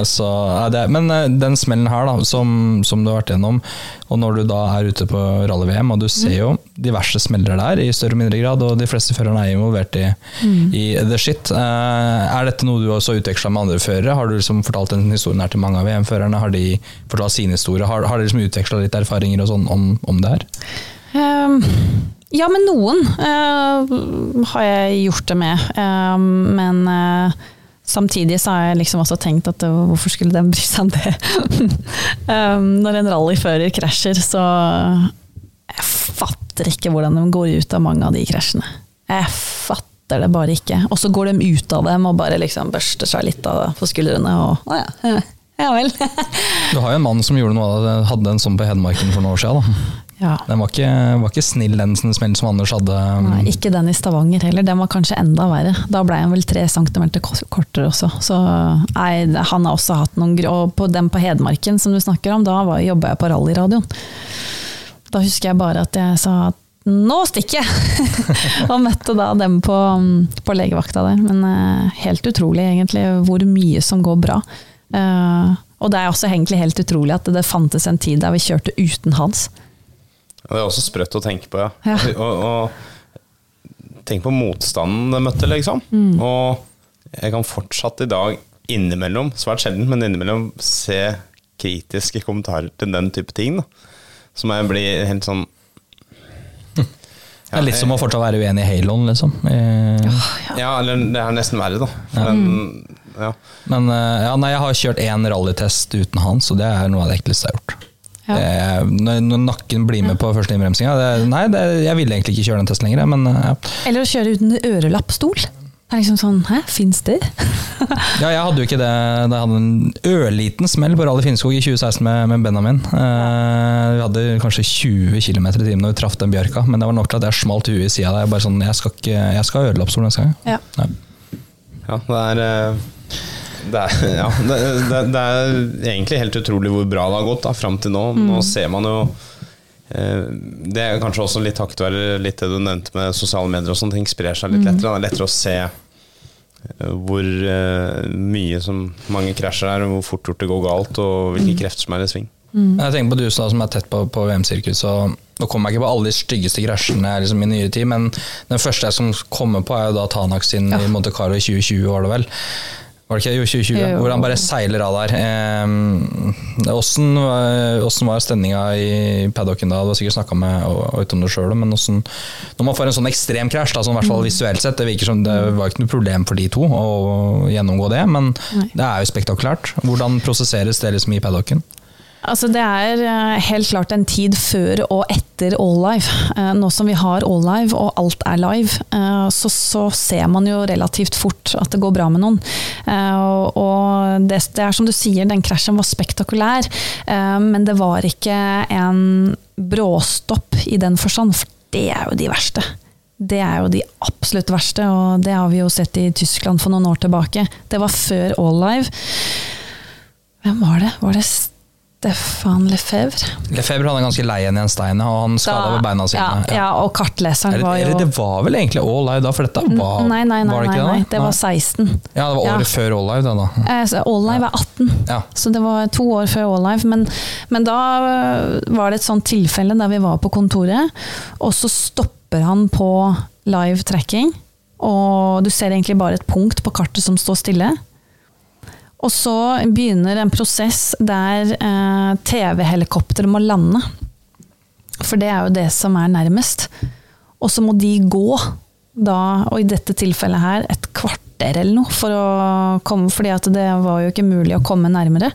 så, ja, det, men eh, den smellen her, da, som, som du har vært gjennom, og når du da er ute på rally-VM, og du ser jo diverse smeller der i større og mindre grad, og de fleste førerne er involvert i, i the shit. Eh, er dette noe du også utveksla med andre førere? Har du liksom fortalt den historien her til mange av VM-førerne? Har de fortalt sin historie? Har, har dere liksom utveksla litt erfaringer og sånn om, om det her? Um ja, men noen uh, har jeg gjort det med. Uh, men eh, samtidig så har jeg liksom også tenkt at eh, hvorfor skulle den bry seg om det? [LAUGHS] um, når en rallyfører krasjer, så Jeg fatter ikke hvordan de går ut av mange av de krasjene. Jeg fatter det bare ikke. Og så går de ut av dem og bare liksom børster seg litt av på skuldrene og Å ja. Ja vel. [LAUGHS] Du har jo en mann som gjorde noe av det, hadde en sånn på Hedmarken for noen år siden. Da. Ja. Den var ikke, var ikke snill, den smellen som Anders hadde. Nei, ikke den i Stavanger heller. Den var kanskje enda verre. Da ble han vel tre centimeter ko- kortere også. Så nei, han har også hatt noen. Og på den på Hedmarken som du snakker om, da var- jobba jeg på rallyradioen. Da husker jeg bare at jeg sa at nå stikker jeg! [LAUGHS] og møtte da dem på, på legevakta der. Men eh, helt utrolig egentlig hvor mye som går bra. Uh, og det er også egentlig helt utrolig at det fantes en tid der vi kjørte uten Hans. Ja, Det er også sprøtt å tenke på, ja. Ja. [LAUGHS] Og, og tenk på motstanden de møtte, liksom. Mm. Og jeg kan fortsatt i dag innimellom, svært sjelden, men innimellom se kritiske kommentarer til den type ting. Da. Som jeg blir helt sånn Det er litt som å fortsatt være uenig i Halon, liksom. Ja, Ja, eller det er nesten verre, da. Den, ja. Men eh, ja, nei, jeg har kjørt én rallytest uten han, så det er noe av det ekleste jeg har gjort. Ja. Eh, når, når nakken blir med på første innbremsinga Nei, det, jeg ville egentlig ikke kjøre den testen lenger, men eh, ja. Eller å kjøre uten ørelappstol. Det er liksom sånn, hæ, fins det? [LAUGHS] ja, jeg hadde jo ikke det Det hadde en ørliten smell på Rally Finnskog i 2016 med, med Benjamin. Eh, vi hadde kanskje 20 km i timen når vi traff den bjørka, men det var nok til at jeg smalt huet i sida der. Bare sånn, jeg skal, ikke, jeg skal ha ørelappstol neste gang. Ja. Ja. Ja, det er eh, det er, [LAUGHS] ja, det, det, det er egentlig helt utrolig hvor bra det har gått da, fram til nå. Nå ser man jo eh, Det er kanskje også litt takket være litt det du nevnte med sosiale medier og sånne ting, sprer seg litt lettere. Det er lettere å se eh, hvor eh, mye som mange krasjer er, og hvor fort gjort det går galt, og hvilke krefter som er i sving. Jeg tenker på du som er tett på, på VM-sirkus, nå kommer jeg ikke på alle de styggeste krasjene liksom, i nyere tid, men den første jeg som kommer på, er jo da Tanak sin i Monte Carlo i 2020, var det vel? Var det ikke jo 2020? Jo. Hvor han bare seiler av der. Eh, Åssen åssen var stemninga i paddocken da? Du har sikkert snakka med Oit om det sjøl, men hvordan, Når man får en sånn ekstrem krasj, da, sånn, i hvert fall visuelt sett, det virker som det var ikke noe problem for de to å gjennomgå det, men det er jo spektakulært. Hvordan prosesseres det liksom i paddocken? Altså det er eh, helt klart en tid før og etter All Live. Eh, Nå som vi har All Live og alt er live, eh, så, så ser man jo relativt fort at det går bra med noen. Og det, det er som du sier, den krasjen var spektakulær, men det var ikke en bråstopp i den forstand, for det er jo de verste. Det er jo de absolutt verste, og det har vi jo sett i Tyskland for noen år tilbake. Det var før All Live. Hvem var det? Var det Stefan Lefebvre? Lefebvre hadde ganske lei en i en stein, og han skada over ved beina sine. Ja, ja, og kartleseren det, var jo eller det var vel egentlig All Live da, for dette var, Nei, nei, nei, var det nei, det? det var 16. Ja, det var året Ja. før All Live, det da. Eh, All Live er 18, Ja. så det var to år før All Live. Men, men da øh, var det et sånt tilfelle der vi var på kontoret, og så stopper han på live tracking. Og du ser egentlig bare et punkt på kartet som står stille. Og så begynner en prosess der eh, TV-helikopter må lande. For det er jo det som er nærmest. Og så må de gå, da, og i dette tilfellet her, et kvarter eller noe, for å komme, fordi det var jo ikke mulig å komme nærmere.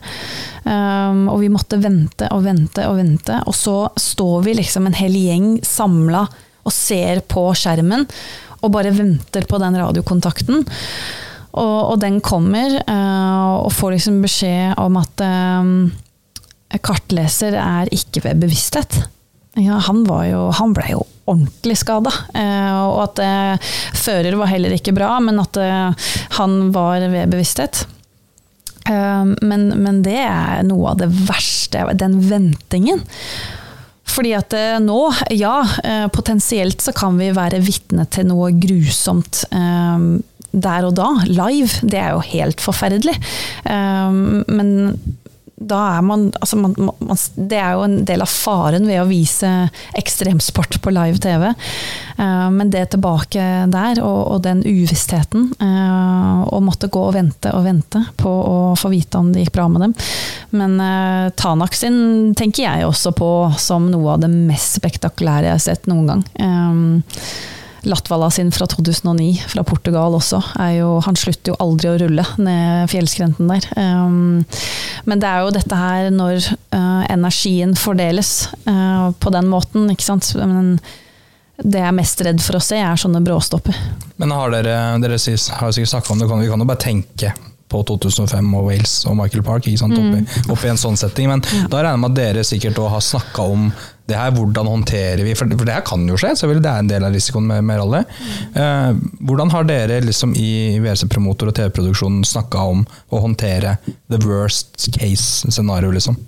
Um, og vi måtte vente og vente og vente, og så står vi liksom en hel gjeng samla og ser på skjermen, og bare venter på den radiokontakten. Og, og den kommer, eh, og får liksom beskjed om at eh, kartleser er ikke ved bevissthet. ja, han, han ble jo ordentlig skada. Eh, og at eh, fører var heller ikke bra, men at eh, han var ved bevissthet. Eh, men, men det er noe av det verste, den ventingen. Fordi at eh, nå, ja, eh, potensielt så kan vi være vitne til noe grusomt der og da, live. Det er jo helt forferdelig. Men da er man, altså man, man, Det er jo en del av faren ved å vise ekstremsport på live TV. Uh, men det tilbake der, og, og den uvissheten, uh, og måtte gå og vente og vente på å få vite om det gikk bra med dem. Men uh, Tanak sin tenker jeg også på som noe av det mest spektakulære jeg har sett noen gang. Um, Latvala sin fra 2009, fra Portugal også, jo, Han slutter jo aldri å rulle ned fjellskrenten der. Um, men det er jo dette her når uh, energien fordeles uh, på den måten, ikke sant. Men det jeg er mest redd for å se, er sånne bråstopper. Men har dere, dere har sikkert snakka om det, vi kan jo bare tenke på 2005 og Wales og Michael Park ikke sant, oppi, mm. oppi en sånn setting. Men ja. da regner jeg med at dere sikkert har snakka om det her, hvordan håndterer vi For, for det her kan jo skje, så det er en del av risikoen med, med rally. Eh, hvordan har dere liksom i WC Promotor og TV-produksjonen snakka om å håndtere the worst case scenario, liksom?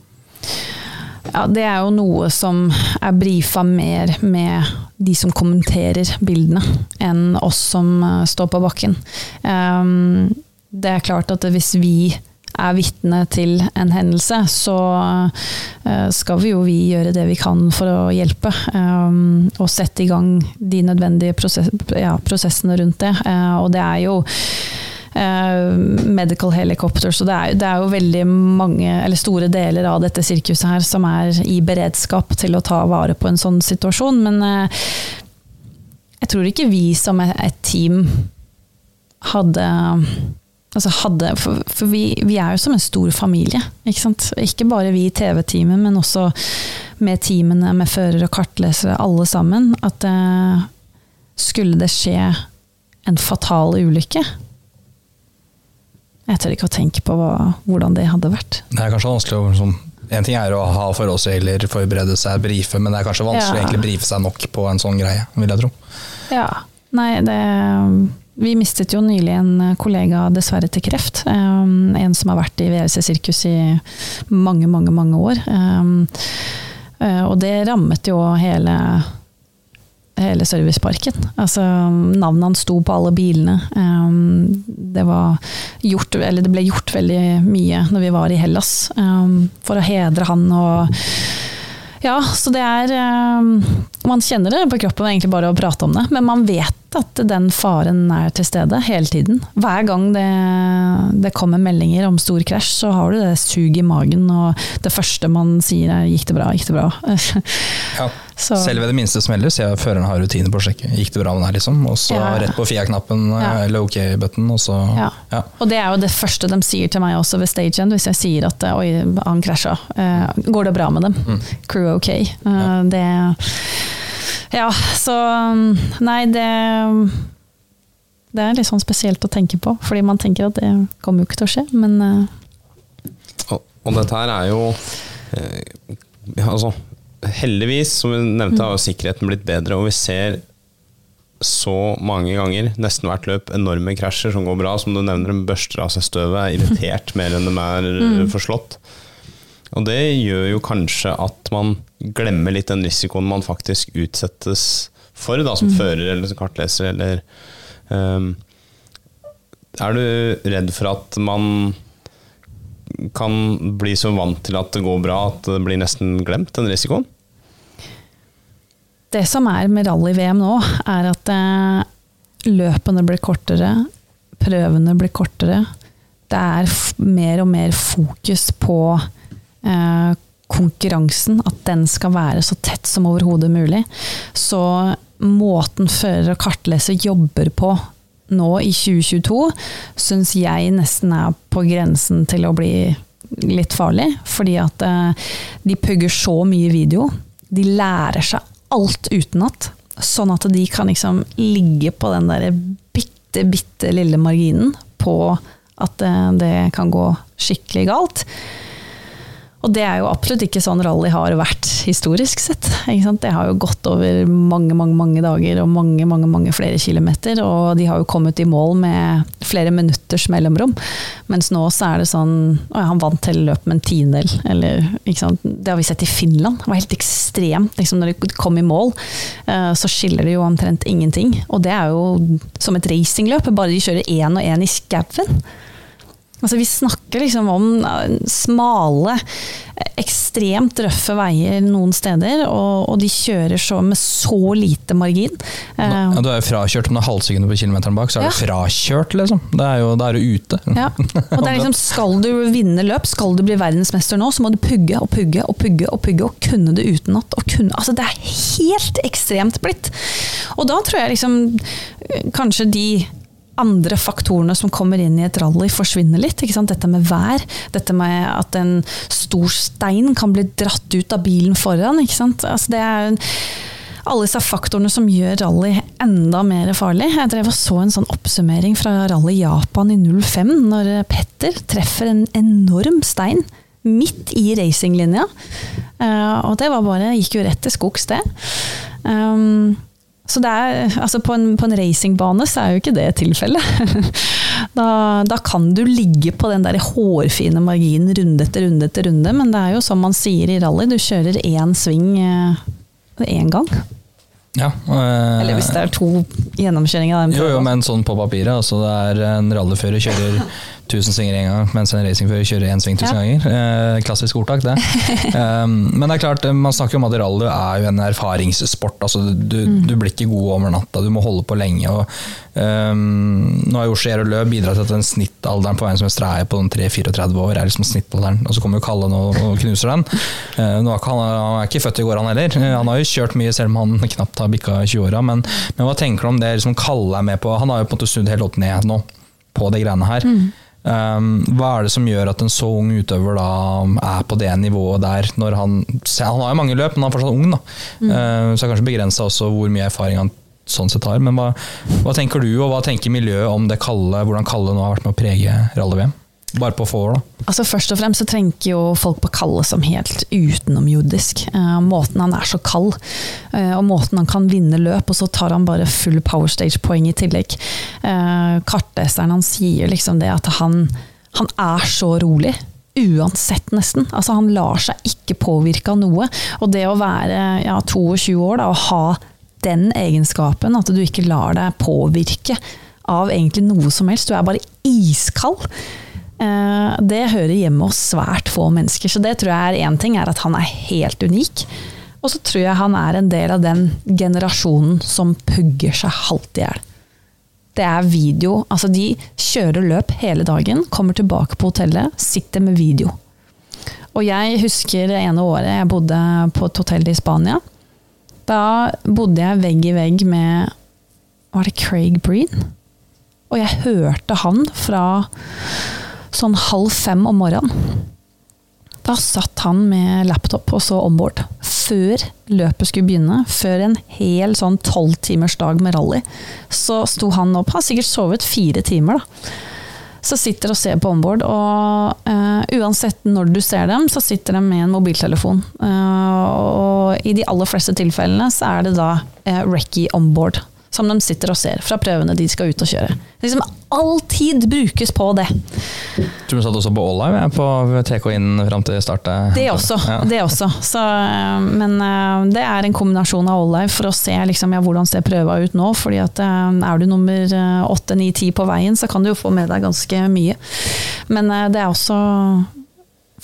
Ja, det er jo noe som er brifa mer med de som kommenterer bildene, enn oss som uh, står på bakken. Um, det er klart at hvis vi er vitne til en hendelse, så eh, skal vi jo vi gjøre det vi kan for å hjelpe. Um, og sette i gang de nødvendige prosess, ja, prosessene rundt det. Uh, og det er jo medical helicopter. Så det er, det er, jo veldig mange, eller store deler av dette sirkuset her som er i beredskap til å ta vare på en sånn situasjon. Men jeg tror ikke vi som et team hadde altså hadde, For, for vi, vi, er jo som en stor familie. Ikke, sant? ikke bare vi i TV-teamet, men også med teamene med fører og kartlesere, alle sammen. At eh, skulle det skje en fatal ulykke Jeg tør ikke å tenke på hva, hvordan det hadde vært. Det er kanskje vanskelig å liksom En ting er å ha forholdsregler, forberede seg, brife, men det er kanskje vanskelig ja. å brife seg nok på en sånn greie, vil jeg tro. Ja. Nei, det vi mistet jo nylig en eh, kollega dessverre til kreft. Um, en som har vært i VRC Sirkus i mange, mange, mange år. Um, uh, og det rammet jo hele, hele serviceparken. Altså, navnet hans sto på alle bilene. Um, det, gjort, det, ble gjort veldig mye når vi var i Hellas for å hedre han og ja, så det er Man kjenner det på kroppen egentlig bare å prate om det, men man vet at den faren er til stede hele tiden. Hver gang det, det kommer meldinger om stor krasj, så har du det suget i magen, og det første man sier er 'gikk det bra', gikk det bra'? [LAUGHS] ja. Selv ved det minste smeller så jeg føreren har rutine på å sjekke. Gikk det bra med den her, liksom? Og så ja. rett på FIA-knappen ja. eller OK-button, og så ja. ja. Og det er jo det første de sier til meg også ved stage end, hvis jeg sier at 'oi, han krasja'. Uh, går det bra med dem? Mm. Crew OK? Uh, det ja, så Nei, det Det er litt sånn spesielt å tenke på, fordi man tenker at det kommer jo ikke til å skje, men uh. og, og, dette her er jo eh, Altså, heldigvis, som vi nevnte, har sikkerheten blitt bedre, og vi ser så mange ganger, nesten hvert løp, enorme krasjer som går bra. Som du nevner, de børster av seg støvet, er irritert mer enn de er mm. forslått. Og det gjør jo kanskje at man glemmer litt den risikoen man faktisk utsettes for, da, som mm. fører eller som kartleser, eller um, Er du redd for at man kan bli så vant til at det går bra at det blir nesten glemt, den risikoen? Det som er med rally-VM nå, er at eh, løpene blir kortere, prøvene blir kortere. Det er mer og mer fokus på Eh, konkurransen, at den skal være så tett som overhodet mulig. Så måten fører og kartleser jobber på nå i 2022, syns jeg nesten er på grensen til å bli litt farlig. Fordi at eh, de pugger så mye video. De lærer seg alt utenat. Sånn at de kan liksom ligge på den der bitte, bitte lille marginen på at eh, det kan gå skikkelig galt. Og det er jo absolutt ikke sånn rally har vært historisk sett. Det har jo gått over mange, mange, mange dager og mange, mange, mange flere kilometer. Og de har jo kommet i mål med flere minutters mellomrom. Mens nå så er det sånn Å ja, han vant hele løpet med en tiendedel. Eller ikke sant. Det har vi sett i Finland. Det var helt ekstremt. Liksom når de kom i mål, eh, så skiller det jo omtrent ingenting. Og det er jo som et racingløp, bare de kjører én og én i skauen. Altså, vi snakker liksom om eh, smale, ekstremt røffe veier noen steder, og, og de kjører så med så lite margin. Ja, Eh, du er jo frakjørt om det er halvsekundet på kilometeren bak, så er Ja. du frakjørt, liksom. Da er er du ute. ja. [LAUGHS] Og det er liksom, skal du vinne løp, skal du bli verdensmester nå, så må du pugge og pugge og pugge og pugge, og kunne det utenat. Altså det er helt ekstremt blitt. Og da tror jeg liksom eh, kanskje de andre faktorene som kommer inn i et rally forsvinner litt. Ikke sant? Dette med vær, dette med at en stor stein kan bli dratt ut av bilen foran. Ikke sant? Altså det er alle disse faktorene som gjør rally enda mer farlig. Jeg drev og så en sånn oppsummering fra rally Japan i 05, når Petter treffer en enorm stein midt i racinglinja. Eh, og det var bare, gikk jo rett til skogs, det. Um, så det er, altså på en, på en racingbane så er jo ikke det tilfellet. [LAUGHS] Da, da kan du ligge på den der hårfine marginen runde etter runde etter runde, men det er jo som man sier i rally, du kjører én sving én gang. Ja, øh, Eller hvis det er to gjennomkjøringer. Jo, jo, men sånn på papiret. Altså det er en rallyfører kjører 1000 svinger én gang, mens en racingfører kjører én sving 1000 Ja. ganger. Eh, klassisk ordtak, det. [LAUGHS] um, men det er klart, man snakker om at rally er jo en erfaringssport. Altså, du, du blir ikke god over natta, du må holde på lenge. Og, um, nå har jo Skjer og Løp bidratt til at den snittalderen på veien som er på 3-34 år, er liksom snittalderen. Og så kommer jo Kalle nå og knuser den. Eh, nå er han, han er ikke født i går, han heller. Eh, han har jo kjørt mye, selv om han knapt har bikka 20-åra. Men, men hva tenker du om det liksom Kalle er med på? Han har jo på en måte snudd helt opp ned nå på de greiene her. Um, hva er det som gjør at en så ung utøver da er på det nivået der? Når han, han har jo mange løp, men han er fortsatt ung. da. Uh, så det er kanskje begrensa også hvor mye erfaring han sånn sett har. Men hva, hva tenker du, og hva tenker miljøet om det Kalle, hvordan Kalle nå har vært med å prege rally-VM? Bare på få år, da. Altså Først og fremst så tenker jo folk på Kalle som helt utenomjordisk. Eh, måten han er så kald, eh, og måten han kan vinne løp, og så tar han bare full power stage-poeng i tillegg. Eh, kartleseren han sier liksom det at han, han er så rolig. Uansett, nesten. Altså Han lar seg ikke påvirke av noe. Og det å være ja, 22 år da, og ha den egenskapen, at du ikke lar deg påvirke av egentlig noe som helst, du er bare iskald. Eh, Det hører hjemme hos svært få mennesker, så det tror jeg er én ting, er at han er helt unik. Og så tror jeg han er en del av den generasjonen som pugger seg halvt i hjel. Det er video. Altså, de kjører løp hele dagen, kommer tilbake på hotellet, sitter med video. Og jeg husker det ene året jeg bodde på et hotell i Spania. Da bodde jeg vegg i vegg med Var det Craig Breen? Og jeg hørte han fra sånn halv fem om morgenen. Da satt han med laptop og så onboard. Før løpet skulle begynne, før en hel sånn tolvtimersdag med rally, så sto han opp. Han Har sikkert sovet fire timer, da. Så sitter og ser på onboard, og uh, uansett når du ser dem, så sitter de med en mobiltelefon. Uh, og i de aller fleste tilfellene så er det da uh, Recky onboard som de sitter og ser fra prøvene de skal ut og kjøre. Liksom All tid brukes på det. Tror du satt også på All Live på TK inn fram til start? eh, Det også. Ja. det også. Så, øh, men øh, det er en kombinasjon av all live for å se liksom, ja, hvordan ser prøva ut nå. fordi at øh, Er du nummer øh, åtte, ni, ti på veien, så kan du jo få med deg ganske mye. Men det er også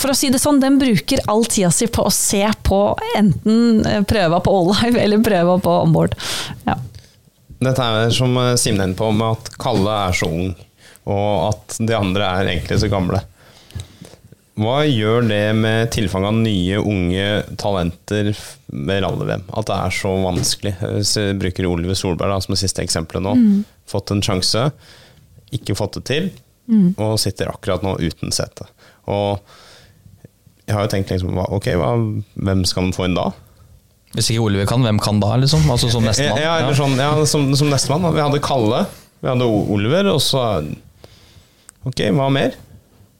for å si det sånn, den bruker all tida si på å se på enten prøva på all live [LAUGHS] eller prøva på onboard. Ja. Dette er som eh, Simen er inne på, med at Kalle er så ung, og at de andre er egentlig så gamle. Hva gjør det med tilfang av nye, unge talenter med rally-VM? At det er så vanskelig? Hvis jeg bruker Oliver Solberg da, som det siste eksempelet nå. Fått en sjanse, ikke fått det til, og sitter akkurat nå uten sete. Og jeg har jo tenkt liksom, ok, hva, hvem skal man få inn da? Hvis ikke Oliver kan, hvem kan da? liksom? Altså Som nestemann? Ja, eller sånn, ja, som, som nestemann. Vi hadde Kalle, vi hadde Oliver, og så Ok, hva mer?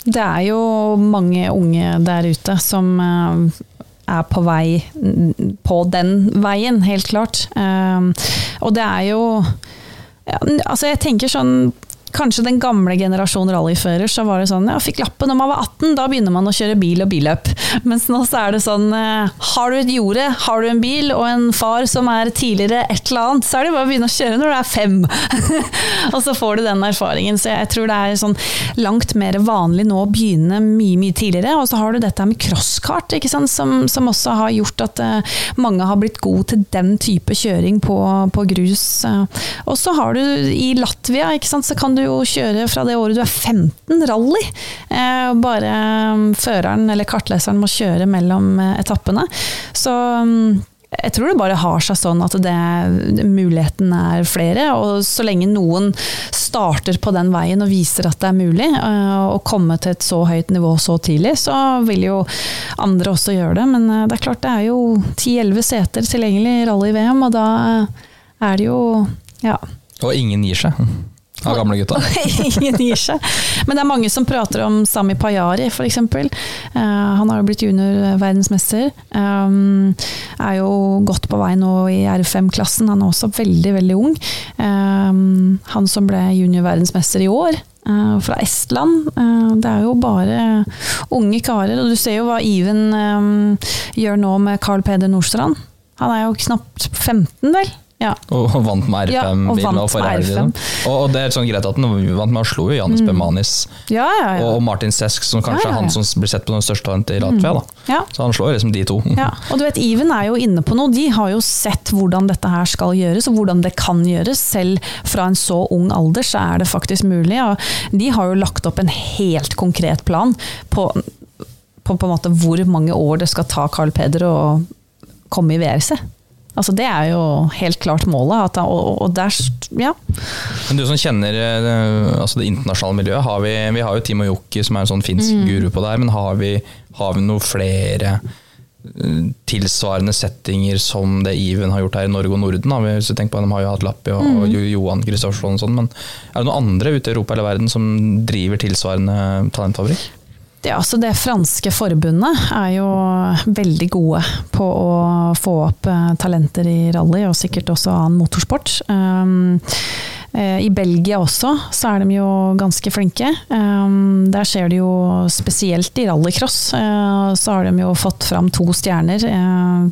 Det er jo mange unge der ute som eh, er på vei på den veien, helt klart. Eh, og det er jo ja, Altså, jeg tenker sånn Kanskje den gamle generasjonen rallyfører, så var det sånn ja, fikk lappen når man var 18, da begynner man å kjøre bil og billøp. [LAUGHS] Mens nå så er det sånn eh, har du et jorde, har du en bil og en far som er tidligere et eller annet, så er det bare å begynne å kjøre når du er fem. [LAUGHS] og så får du den erfaringen. Så jeg tror det er sånn langt mer vanlig nå å begynne mye, mye tidligere. Og så har du dette med crosskart, ikke sant, som, som også har gjort at uh, mange har blitt gode til den type kjøring på, på grus. Uh, og så har du i Latvia, ikke sant, så kan du jo kjøre fra det året du er 15 rally. Eh, bare um, føreren eller kartleseren må kjøre mellom eh, etappene. Så um, jeg tror det bare har seg sånn at det, muligheten er flere. Og så lenge noen starter på den veien og viser at det er mulig uh, å komme til et så høyt nivå så tidlig, så vil jo andre også gjøre det. Men det er klart det er jo 10-11 seter tilgjengelig i rally-VM, og da er det jo ja. Og ingen gir seg av gamle gutta. [LAUGHS] Ingen gir seg. Men det er mange som prater om Sami Pajari, f.eks. Uh, han har jo blitt juniorverdensmester. Um, er jo godt på vei nå i R5-klassen. Han er også veldig, veldig ung. Um, han som ble juniorverdensmester i år. Uh, fra Estland. Uh, det er jo bare unge karer. Og du ser jo hva Iven um, gjør nå med Carl Peder Nordstrand. Han er jo knapt 15, vel? Ja. Og vant med R5. Ja, og Ferrari, liksom. og, og det er sånn greit at han vant med han slo jo Janis Bemanis Ja, ja, ja. og Martin Sesk, som kanskje er han som blir sett på den største talent i Latvia. da. Ja. Så han slår liksom de to. [LAUGHS] Ja, og du vet, Even er jo inne på noe. De har jo sett hvordan dette her skal gjøres, og hvordan det kan gjøres. Selv fra en så ung alder så er det faktisk mulig. Og de har jo lagt opp en helt konkret plan på, på, på en måte hvor mange år det skal ta Carl Peder å komme i VRC. Altså Det er jo helt klart målet. At, og, og der, ja. Men du som kjenner eh, altså det internasjonale miljøet, har vi, vi har jo Timo Jokki som er en sånn finsk Mm. guru på det her, men har vi, har vi noen flere eh, tilsvarende settinger som det Iven har gjort her i Norge og Norden? Da? Hvis du tenker på, De har jo hatt Lappi og, Mm. og Johan Kristoffersson og sånn, men er det noen andre ute i Europa eller verden som driver tilsvarende talentfabrikk? Ja, så Det franske forbundet er jo veldig gode på å få opp eh, talenter i rally, og sikkert også annen motorsport. Um, eh, I Belgia også så er de jo ganske flinke. Um, der skjer det jo spesielt i rallycross. eh, så har de jo fått fram to stjerner.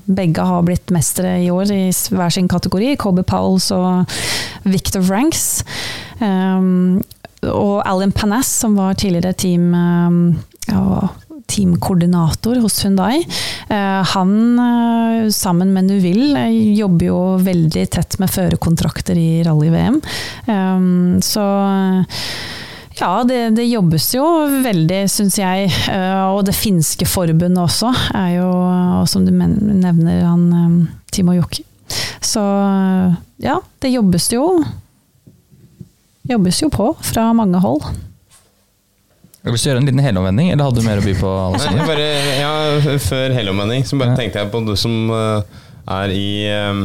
Begge har blitt mestere i år i hver sin kategori. Kobe Powells og Victor Franks. Um, og Alan Panas, som var tidligere team, ja, teamkoordinator hos Hyundai, eh, han eh, sammen med Nuville eh, jobber jo veldig tett med førerkontrakter i rally-VM. Så ja, det, det jobbes jo veldig, syns jeg. Og det finske forbundet også, er jo, og som du nevner, han Timo Jokke. Så ja, det jobbes jo jobbes jo på fra mange hold. Vil du gjøre en liten helomvending, eller hadde du mer å by på? Nei, bare, ja, før helomvending så bare Ja. tenkte jeg på du som eh, er i eh,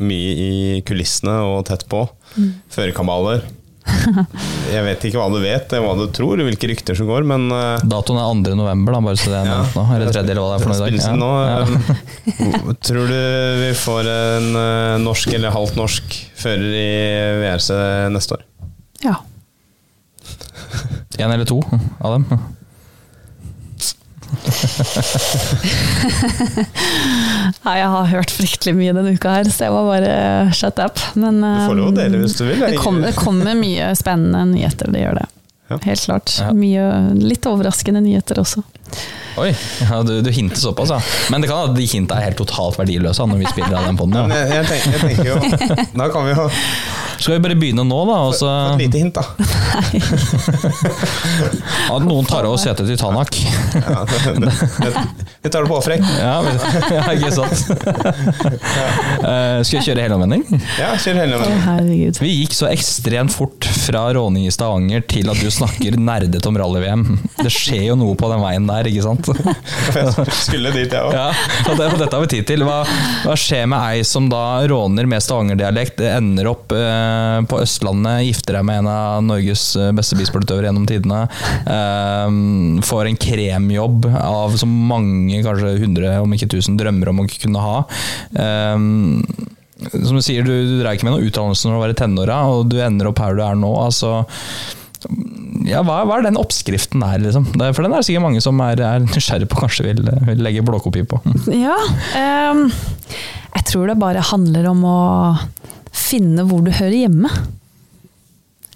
mye i kulissene og tett på. Førerkabaler. [LAUGHS] Jeg vet ikke hva du vet, hva du tror, hvilke rykter som går, men eh, Datoen er 2. november, da, bare så det er nevnt nå. Eller tredje, eller hva det er for noe i dag. Ja. nå. Eh, [LAUGHS] Tror du vi får en eh, norsk eller halvt norsk fører i VRC neste år? Ja. En eller to av dem. Nei, jeg har hørt fryktelig mye denne uka her, så jeg må bare shut up. Men Du får lov å dele um, hvis du vil. det kommer, det kommer mye spennende nyheter, det gjør det. Ja. Helt klart. Ja. Mye, litt overraskende nyheter også. Oi, ja, du, du hinter såpass, ja. Men det kan hende at de hinta er helt totalt verdiløse når vi spiller av den poden. Jeg, jeg, tenker, jeg tenker jo Da kan vi jo Skal vi bare begynne nå, da? Og så få et lite hint, da. [LAUGHS] at noen tar over setet til Tanak. Ja, vi tar det på avtrekk. Ja, [LAUGHS] ja, ikke sant. Eh, Skal jeg kjøre helomvending? Ja, kjør hele Oh, Vi gikk så ekstremt fort fra råning i Stavanger til at du snakker nerdete om rally-VM. Det skjer jo noe på den veien der, ikke sant? Jeg skulle dit, jeg òg. Ja, det, dette har vi tid til. Hva, hva skjer med ei som da råner med stavangerdialekt, ender opp eh, på Østlandet, gifter deg med en av Norges eh, beste bisportutøvere gjennom tidene, eh, får en kremjobb av som mange, kanskje hundre, om ikke tusen, drømmer om å kunne ha. Eh, som du sier, du, du dreier ikke med noen utdannelse når du var i tenåra, og du ender opp her du er nå. altså ja, hva, hva er den oppskriften der, liksom? For den er det sikkert mange som er, er nysgjerrig på, kanskje vil, vil legge blåkopi på. Ja. Um, jeg tror det bare handler om å finne hvor du hører hjemme.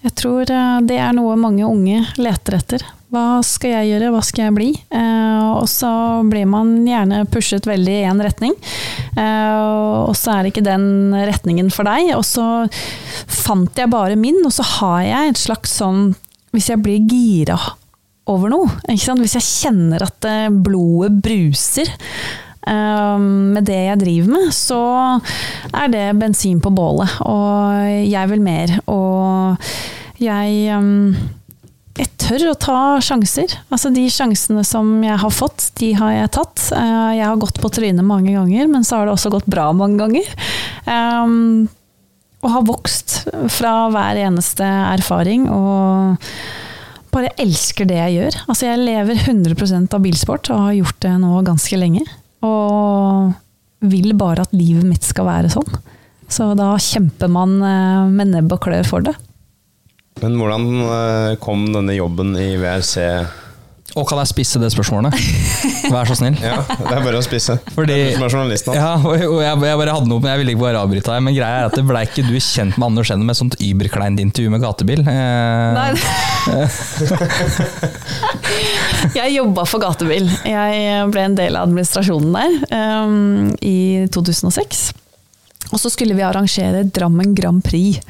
Jeg tror eh, det er noe mange unge leter etter. Hva skal jeg gjøre, hva skal jeg bli? Eh, og så blir man gjerne pushet veldig i én retning, eh, og så er ikke den retningen for deg. Og så fant jeg bare min, og så har jeg et slags sånn Hvis jeg blir gira over noe, hvis jeg kjenner at blodet bruser med det jeg driver med, så er det bensin på bålet, og jeg vil mer. Og jeg eh, jeg tør å ta sjanser. Altså De sjansene som jeg har fått, de har jeg tatt. Eh, Jeg har gått på trynet mange ganger, men så har det også gått bra mange ganger. Um, og har vokst fra hver eneste erfaring og bare elsker det jeg gjør. Altså Jeg lever 100% av bilsport og har gjort det nå ganske lenge. Og vil bare at livet mitt skal være sånn. Så da kjemper man eh, med nebb og klør for det. Men hvordan eh, kom denne jobben i VRC Og kan jeg spisse det spørsmålet? Vær så snill. [LAUGHS] Ja, det er bare å spise. Fordi- Det er du som er journalist nå. Ja, og jeg, jeg bare hadde noe, men jeg ville ikke bare avbryte deg. Men greia er at det ble ikke du kjent med Anders Skjenn med et sånt überkleint intervju med gatebil. Eh, Nei. [LAUGHS] jeg jobba for Gatebil. Jeg ble en del av administrasjonen der um, i 2006. Og så skulle vi arrangere Drammen Grand Prix.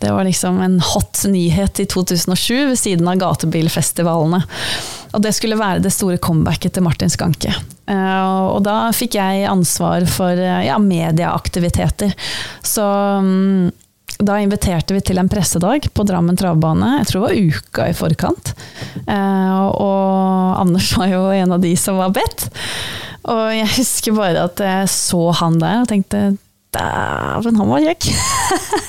Det var liksom en hot nyhet i 2007 ved siden av gatebilfestivalene. Og det skulle være det store comebacket til Martin Skanke. Eh, og da fikk jeg ansvar for eh, ja, medieaktiviteter. Så mm, da inviterte vi til en pressedag på Drammen travbane, jeg tror det var uka i forkant. Eh, og Anders var jo en av de som var bedt. Og jeg husker bare at jeg så han der og tenkte dæven, han var kjekk!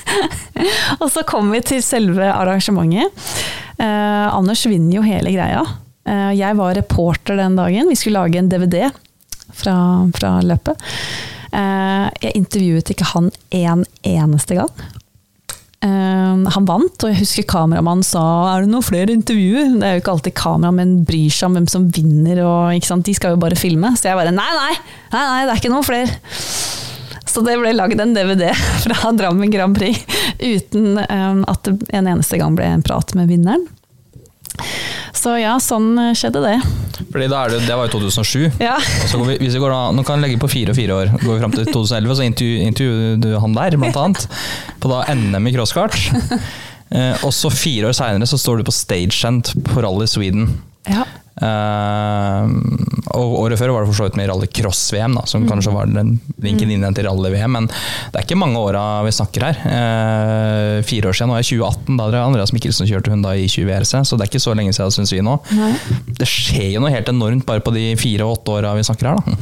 [LAUGHS] og så kom vi til selve arrangementet. Eh, Anders vinner jo hele greia. Eh, jeg var reporter den dagen. Vi skulle lage en DVD fra, fra løpet. Eh, jeg intervjuet ikke han en eneste gang. Eh, han vant, og jeg husker kameramannen sa er det noen flere intervjuer? Det er jo ikke alltid kameramenn bryr seg om hvem som vinner, og, de skal jo bare filme. Så jeg bare nei, nei, nei, nei, det er ikke noen flere. Så det ble lagd en DVD [LAUGHS] fra Drammen Grand Prix uten at det en eneste gang ble en prat med vinneren. Så ja, sånn skjedde det. Fordi da er det, det var jo 2007. Ja. Så går vi, hvis vi går da, nå kan jeg legge på fire og fire år. Går vi fram til 2011, så intervju- du han der, blant annet. På da NM i crosskart. Eh, og så fire år seinere så står du på stagehand på Rally Sweden. Ja. Uh, og året før var det for så vidt med rallycross-VM, som som kanskje var den linken inn til rally-VM. Men det er ikke mange åra vi snakker her. Uh, fire år siden, nå er jeg 2018, da hadde Andreas Mikkelsen kjørte hun da i 20 RC, så det er ikke så lenge siden, syns vi nå. Nei. Det skjer jo noe helt enormt bare på de fire og åtte åra vi snakker her, da.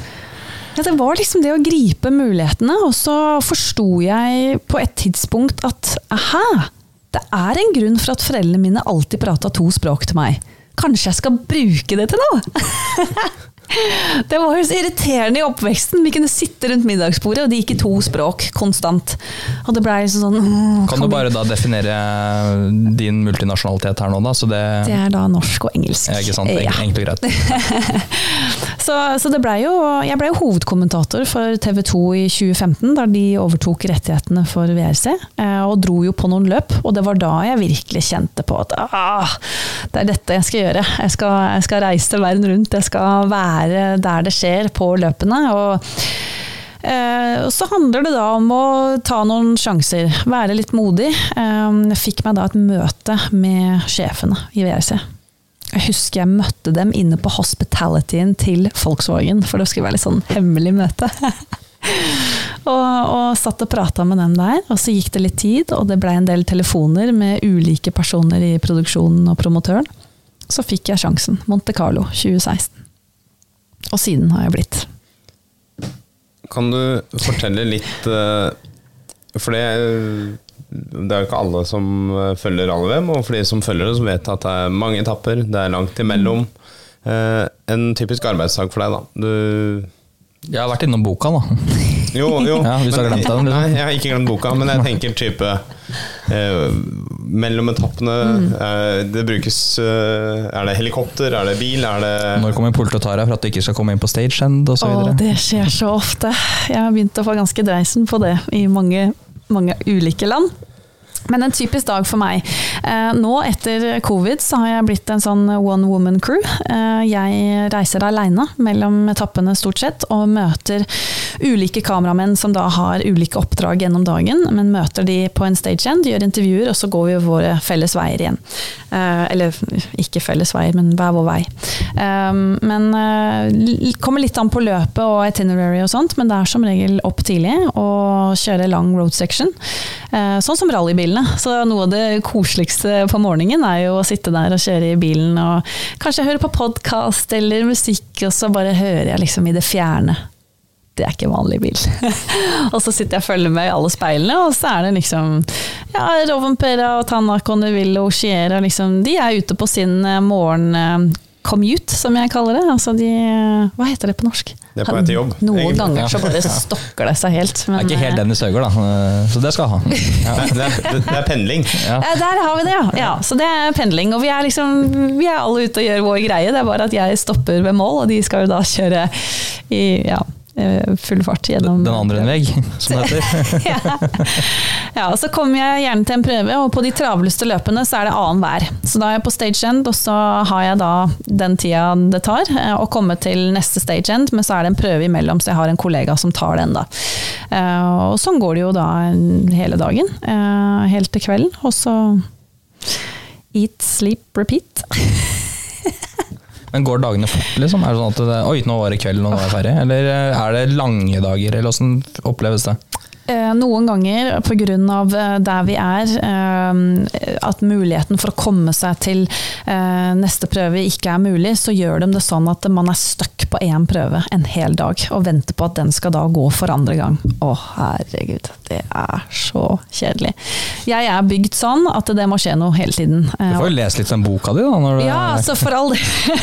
Ja, det var liksom det å gripe mulighetene, og så forsto jeg på et tidspunkt at aha, det er en grunn for at foreldrene mine alltid prata to språk til meg. Kanskje jeg skal bruke det til noe? [LAUGHS] Det var jo så irriterende i oppveksten. Vi kunne sitte rundt middagsbordet, og det gikk i to språk konstant. Og det blei sånn mm, Kan du vi-» bare da definere din multinasjonalitet her nå, da? Så det, Det er da norsk og engelsk. ja, ikke sant? Ja. Enkelt og greit. [LAUGHS] Så, så det ble jo, jeg ble jo hovedkommentator for TV 2 i 2015, da de overtok rettighetene for VRC. eh, Og dro jo på noen løp, og det var da jeg virkelig kjente på at ah, det er dette jeg skal gjøre. Jeg skal, jeg skal reise verden rundt, jeg skal være der det skjer på løpene. og Eh, og så handler det da om å ta noen sjanser, være litt modig. Eh, jeg fikk meg da et møte med sjefene i VRC. Jeg husker jeg møtte dem inne på hospitalityen til Volkswagen, for det skulle være litt sånn hemmelig møte. [LAUGHS] og, og satt og prata med dem der, og så gikk det litt tid, og det blei en del telefoner med ulike personer i produksjonen og promotøren. Så fikk jeg sjansen. Monte Carlo 2016. Og siden har jeg blitt. Kan du fortelle litt eh, For det, det er jo ikke alle som eh, følger rally-VM, og for de som følger det, så vet at det er mange etapper, det er langt imellom. Eh, En typisk arbeidsdag for deg, da. Du Jeg har vært innom boka, da. Jo, jo. [LAUGHS] Ja, hvis du har glemt den, liksom. Nei, jeg har ikke glemt boka, men jeg tenker type eh, Mellom etappene eh, Det brukes eh, Er det helikopter, er det bil, er det Når kommer politiet og tar deg for at du ikke skal komme inn på stagehand osv.? Å, det skjer så ofte. Jeg har begynt å få ganske dreisen på det i mange, mange ulike land. Men en typisk dag for meg. Eh, nå etter covid så har jeg blitt en sånn one woman crew. Eh, jeg reiser aleine mellom etappene stort sett, og møter ulike kameramenn som da har ulike oppdrag gjennom dagen, men møter de på en stagehand, gjør intervjuer, og så går vi våre felles veier igjen. Eh, eller ikke felles veier, men hver vår vei. Men kommer litt an på løpet og itinerary og sånt, men det er som regel opp tidlig og kjøre lang road section. Sånn som rallybilene. Så noe av det koseligste på morgenen er jo å sitte der og kjøre i bilen og kanskje høre på podkast eller musikk, og så bare hører jeg liksom i det fjerne. Det er ikke en vanlig bil. [LAUGHS] og så sitter jeg og følger med i alle speilene, og så er det liksom ja, Rovenpera og Tanak og Neville og Chiera, liksom, de er ute på sin eh, morgen eh, commute, som jeg kaller det. Altså de eh, Hva heter det på norsk? Det er på vei til jobb, Noen egentlig. ganger så bare [LAUGHS] stokker det seg helt. Det er ikke helt eh, Dennis Høger, da. eh, Så det skal jeg ha. Ja. det, er, det, er pendling. Ja. Der har vi det, ja. ja. Så det er pendling. Og vi er liksom Vi er alle ute og gjør vår greie. Det er bare at jeg stopper ved mål, og de skal jo da kjøre i ja, full fart gjennom Den andre en vegg, [LAUGHS] som det heter. ja. ja, og så kommer jeg gjerne til en prøve, og på de travleste løpene så er det annenhver. Så da er jeg på stage end, og så har jeg da den tida det tar eh, å komme til neste stage end, men så er det en prøve imellom, så jeg har en kollega som tar den da. Eh, Og sånn går det jo da hele dagen, eh, helt til kvelden, og så eat, sleep, repeat. [LAUGHS] Men går dagene fort, liksom? Er det sånn at det, Oi, nå var det kveld, nå er jeg ferdig? Eller eh, er det lange dager, eller åssen oppleves det? Eh, Noen ganger pga. der vi er, eh, at muligheten for å komme seg til eh, neste prøve ikke er mulig, så gjør de det sånn at man er stuck på én prøve en hel dag og venter på at den skal da gå for andre gang. Å herregud, det er så kjedelig. Jeg er bygd sånn at det må skje noe hele tiden. Du Eh, får jo lese litt den boka di, da. Når du, Ja, altså for all del.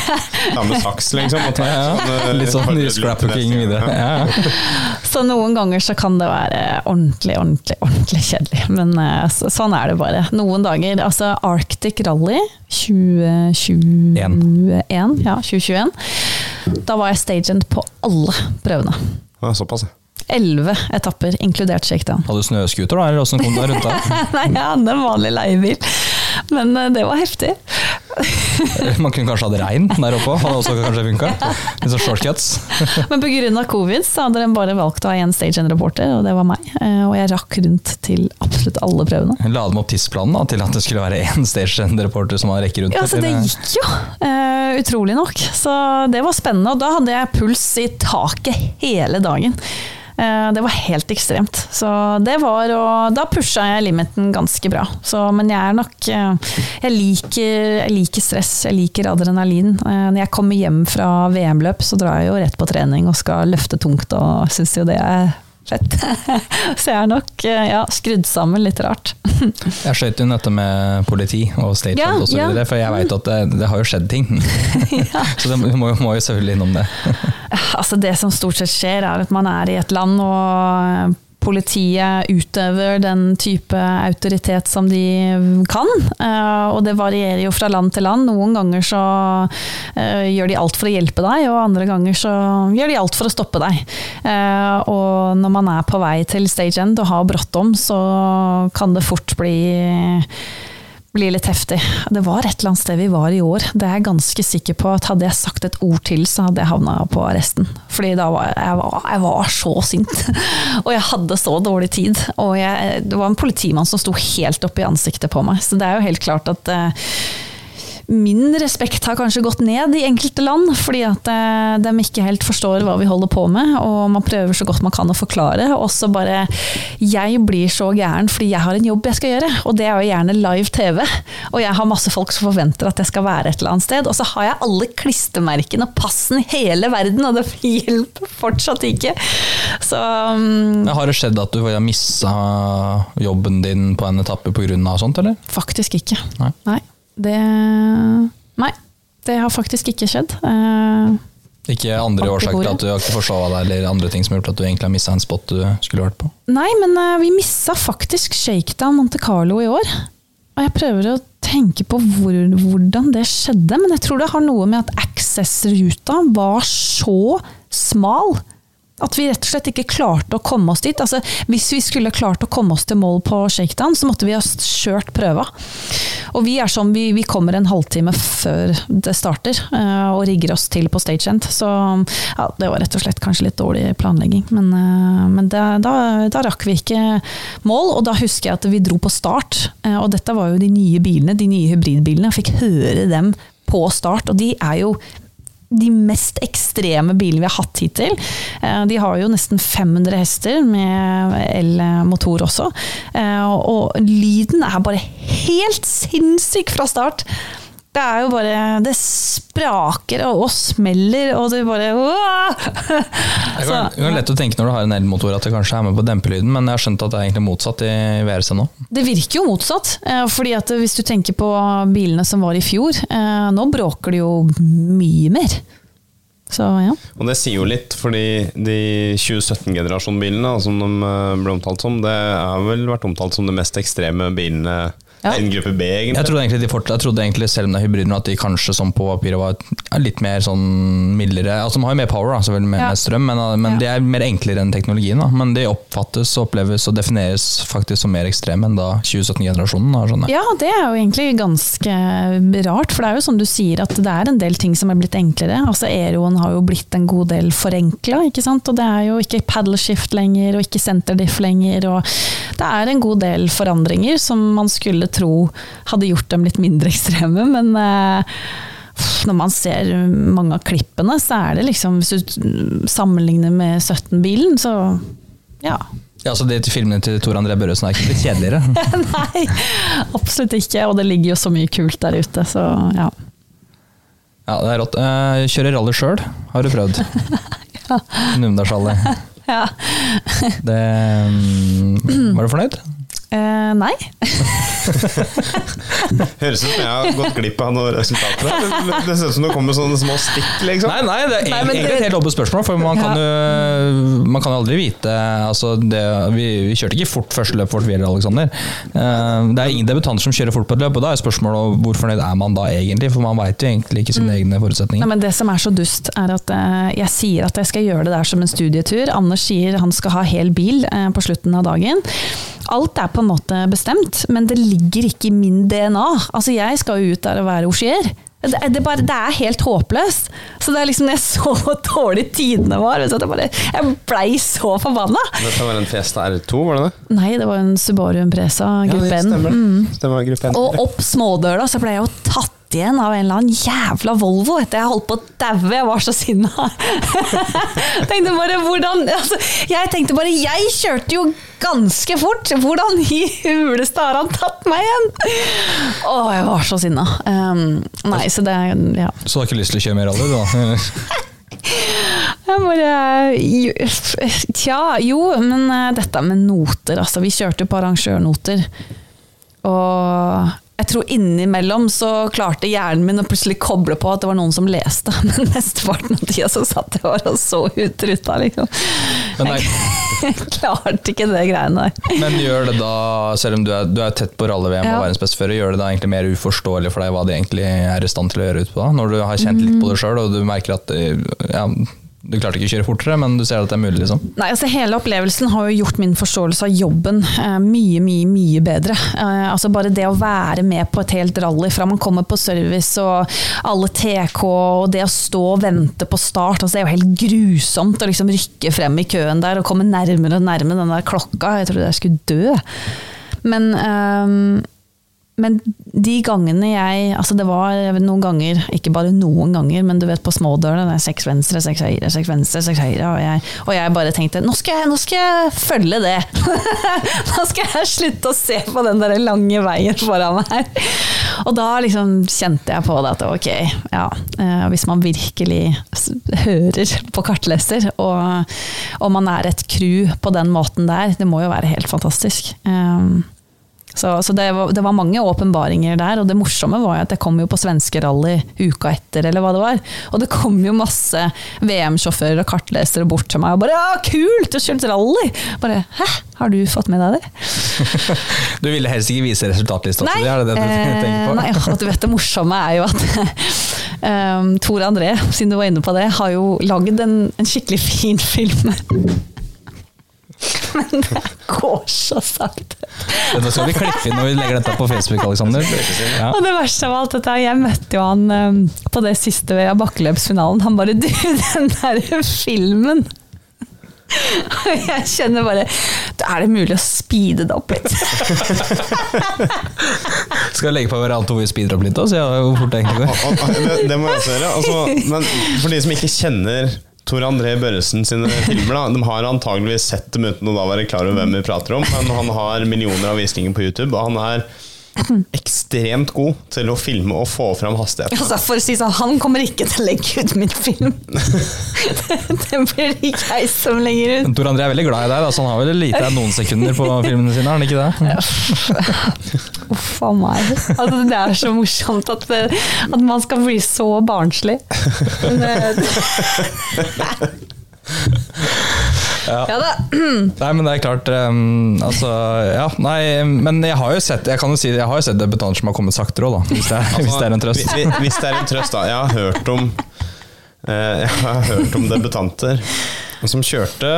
Ta med saks, liksom. Og ta ja, sånn, eh, Litt sånn scrapbooking videre. Ja, ja. Så noen ganger så kan det være ordentlig, ordentlig, ordentlig kjedelig. Men eh, så, sånn er det bare. Noen dager. Altså Arctic Rally 2021, ja, 2021. Da var jeg stagent på alle prøvene. Ja, såpass, ja. Elleve etapper, inkludert shakedown. Hadde du snøscooter, da? Eller åssen kom du deg rundt da? [LAUGHS] Nei, jeg hadde en vanlig leiebil. Men eh, det var heftig. [LAUGHS] Man kunne kanskje hatt regn der oppe hadde også kanskje funka. [LAUGHS] Litt sånn shortcuts. [LAUGHS] Men pga. covid så hadde de bare valgt å ha én stagent-reporter, og det var meg. Eh, Og jeg rakk rundt til absolutt alle prøvene. La dem opp tidsplanen da, til at det skulle være én stage-reporter som man rekker rundt. Ja, så Det gikk jo, eh, utrolig nok. Så det var spennende. Og da hadde jeg puls i taket hele dagen. Eh, det var helt ekstremt. Så det var og Da pusha jeg limiten ganske bra. Så, men jeg er nok eh, jeg, liker, jeg liker stress, jeg liker adrenalin. Eh, når jeg kommer hjem fra VM-løp, så drar jeg jo rett på trening og skal løfte tungt og syns jo det er fett. [LAUGHS] Så jeg er nok eh, ja, skrudd sammen litt rart. [LAUGHS] Jeg skjøt inn dette med politi og statehold Ja, osv., ja. for jeg veit at det, det har jo skjedd ting. [LAUGHS] så du må, må jo selvfølgelig innom det. Altså Det som stort sett skjer, er at man er i et land og politiet utøver den type autoritet som de kan. Eh, Og det varierer jo fra land til land. Noen ganger så eh, gjør de alt for å hjelpe deg, og andre ganger så gjør de alt for å stoppe deg. Eh, Og når man er på vei til stage end og har bråttom, så kan det fort bli blir litt heftig. Det var et eller annet sted vi var i år. Det er jeg ganske sikker på at hadde jeg sagt et ord til, så hadde jeg havna på arresten. Fordi da var jeg, var, jeg var så sint. [LAUGHS] Og jeg hadde så dårlig tid. Og jeg, det var en politimann som sto helt opp i ansiktet på meg. Så det er jo helt klart at eh, min respekt har kanskje gått ned i enkelte land, fordi at eh, de ikke helt forstår hva vi holder på med, og man prøver så godt man kan å forklare. Og så bare Jeg blir så gæren fordi jeg har en jobb jeg skal gjøre, og det er jo gjerne live TV. Og jeg har masse folk som forventer at jeg skal være et eller annet sted, og så har jeg alle klistremerkene og passen i hele verden, og det hjelper fortsatt ikke. Så um, Har det skjedd at du har missa jobben din på en etappe pga. sånt, eller? faktisk ikke. Nei. Nei. Det Nei. Det har faktisk ikke skjedd. Eh, Ikke andre årsaker til at du ikke forsova deg, eller andre ting som har gjort at du egentlig har missa en spot du skulle vært på? Nei, men eh, vi missa faktisk Shakedown Monte Carlo i år. Og jeg prøver å tenke på hvor, hvordan det skjedde, men jeg tror det har noe med at Access-ruta var så smal. At vi rett og slett ikke klarte å komme oss dit. Altså, hvis vi skulle klart å komme oss til mål på shakedown, så måtte vi ha kjørt prøva. Og vi er sånn, vi, vi kommer en halvtime før det starter, eh, og rigger oss til på stagehand. Så ja, det var rett og slett kanskje litt dårlig planlegging. Men, eh, men det, da, da rakk vi ikke mål, og da husker jeg at vi dro på start. eh, Og dette var jo de nye bilene, de nye hybridbilene. Jeg fikk høre dem på start, og de er jo de mest ekstreme bilene vi har hatt hittil. Eh, De har jo nesten 500 hester med elmotor også. Eh, Og lyden er bare helt sinnssyk fra start. Det er jo bare Det spraker og, og smeller, og det bare Det Så, kan, det kan lett å tenke når du har en elmotor at det kanskje er med på dempelyden, men jeg har skjønt at det er egentlig motsatt i VRC nå. Det virker jo motsatt. eh, fordi at hvis du tenker på bilene som var i fjor, eh, nå bråker det jo mye mer. Så ja. Og det sier jo litt, fordi de 2017-generasjonbilene som de eh, ble omtalt som, det har vel vært omtalt som de mest ekstreme bilene Ja. En gruppe B, egentlig. Jeg trodde egentlig, de fort, jeg trodde egentlig selv om det er hybriden, at de kanskje som på papiret var litt mer sånn mildere Altså De har jo mer power, da, selvfølgelig med, Ja. mer strøm, men, men Ja. de er mer enklere enn teknologien. Da. Men de oppfattes, oppleves og defineres faktisk som mer ekstreme enn da 2017-generasjonen. da, skjønner jeg. Ja, det er jo egentlig ganske rart, for det er jo som du sier at det er en del ting som er blitt enklere. Altså Aeroen har jo blitt en god del forenkla, ikke sant. Og det er jo ikke paddle shift lenger, og ikke centerdiff lenger. Og det er en god del forandringer som man skulle tro hadde gjort dem litt mindre [LAUGHS] ekstreme, men eh, når man ser mange av klippene, så er det liksom Hvis du sammenligner med 17-bilen, så ja. Ja, så de til filmene til Tor André Børresen er ikke blitt kjedeligere. [LAUGHS] Nei, absolutt ikke. Og det ligger jo så mye kult der ute, så ja. Ja, det er rått. Eh, Kjører rally sjøl, har du prøvd? [LAUGHS] Ja. Numedalsrally. ja. Det mm, Var du fornøyd? Eh, nei. [LAUGHS] Høres ut som jeg har gått glipp av noen resultater. Det, Det ser ut som det kommer sånne små stikk, liksom. Nei, nei, det er Nei, egentlig det- et helt åpent spørsmål, for man kan jo man kan jo aldri vite altså det, vi, vi kjørte ikke fort første løp vårt, vi eller Aleksander. Uh, Det er ingen debutanter som kjører fort på et løp, og da er spørsmålet hvor fornøyd er man da egentlig? For man veit jo egentlig ikke sine egne forutsetninger. Nei, men det som er så dust, er at uh, jeg sier at jeg skal gjøre det der som en studietur. Anders sier han skal ha hel bil eh, på slutten av dagen. Alt er på en måte bestemt, men det ligger ikke i min DNA. Altså, jeg skal jo ut der og være osjier. Det, det, bare, det er helt håpløst. Så det er liksom jeg så hvor dårlig tidene var, Så det bare, jeg blei så forbanna. Dette var en Fiesta R2, var det det? Nei, det var en Subaru Impresa gruppe ja, N. stemmer. Mm. Stemmer, Og opp smådøra så ble jeg jo tatt igjen av en eller annen jævla Volvo etter jeg holdt på å daue, jeg var så sinna. [LAUGHS] tenkte bare hvordan altså, Jeg tenkte bare Jeg kjørte jo ganske fort! Hvordan i huleste har han tatt meg igjen? Å, jeg var så sinna. Um, nei, så det Ja. Så du har ikke lyst til å kjøre mer rally, da? [LAUGHS] Jeg bare Tja, jo, men eh, dette med noter, altså. Vi kjørte på arrangørnoter. Og jeg tror innimellom så klarte hjernen min å plutselig koble på at det var noen som leste, [LAUGHS] men mesteparten av tida så satt jeg bare og så ut ruta, liksom. Men, Jeg [LAUGHS] klarte ikke det greiene der. men gjør det da, selv om du er, du er tett på rally-VM Ja. og verdensbestefører, gjør det da egentlig mer uforståelig for deg hva de egentlig er i stand til å gjøre utpå da? Når du har kjent litt Mm. på det sjøl og du merker at eh, ja, du klarte ikke å kjøre fortere, men du ser at det er mulig, liksom? Nei, altså Hele opplevelsen har jo gjort min forståelse av jobben eh, mye, mye mye bedre. Eh, altså Bare det å være med på et helt rally fra man kommer på service og alle TK og det å stå og vente på start. altså Det er jo helt grusomt å liksom rykke frem i køen der og komme nærmere og nærmere den der klokka. Jeg trodde jeg skulle dø. Men ehm, men de gangene jeg Altså det var noen ganger, ikke bare noen ganger, men du vet på smådørene, det er seks venstre, seks høyre, seks venstre, seks høyre, og jeg, og jeg bare tenkte nå skal jeg, nå skal jeg følge det! [LAUGHS] nå skal jeg slutte å se på den der lange veien foran meg. Og da liksom kjente jeg på det at ok, ja, eh, hvis man virkelig hører på kartleser, og, og man er et crew på den måten der, det må jo være helt fantastisk. Um, så, så det, var, det var mange åpenbaringer der, og det morsomme var at jeg kom jo på svenskerally uka etter, eller hva det var. Og det kom jo masse VM-sjåfører og kartlesere bort til meg og bare 'ja, kult, du har kjørt rally'! Bare 'hæ, har du fått med deg det?' [LAUGHS] Du ville helst ikke vise resultatlista si, er det det du eh, tenker på? nei, og du vet det morsomme er jo at um, [LAUGHS] Tor André, siden du var inne på det, har jo lagd en, en skikkelig fin film. [LAUGHS] Men det går så sakte. Dette skal vi klippe inn når vi legger dette på Facebook, Alexander. Ja. Og det verste av alt dette, jeg møtte jo han um, på det siste ved bakkeløpsfinalen. Han bare 'du, [LAUGHS] den der filmen'. Og jeg kjenner bare Er det mulig å speede det opp litt? [LAUGHS] Skal jeg legge på hverandre hvor vi speeder opp litt, da, så jeg hvor fort det egentlig går. Det må jeg også gjøre. Altså, men for de som ikke kjenner Tor André Børresen sine filmer, da, de har antageligvis sett dem uten å da være klar over hvem vi prater om, men han har millioner av visninger på YouTube, og han er ekstremt god til å filme og få fram hastigheten. Altså, for å si sånn, Han kommer ikke til å legge ut min film. [LAUGHS] det blir det ikke jeg som legger ut. Tor André er veldig glad i deg, da, så han har vel lite noen sekunder på filmene sine, har han ikke det? Uff a meg. Altså, det er så morsomt at, det, at man skal bli så barnslig. [LAUGHS] Men det- [LAUGHS] Ja. Ja da. [CLEARS THROAT] Nei, men det er klart um, Altså, ja, nei, men jeg har jo sett Jeg kan jo si Jeg har jo sett debutanter som har kommet saktere òg, da. Hvis det, er, hvis det er en trøst. Altså, Hvis, hvis det er en trøst, da. Jeg har hørt om eh, Jeg har hørt om debutanter som kjørte,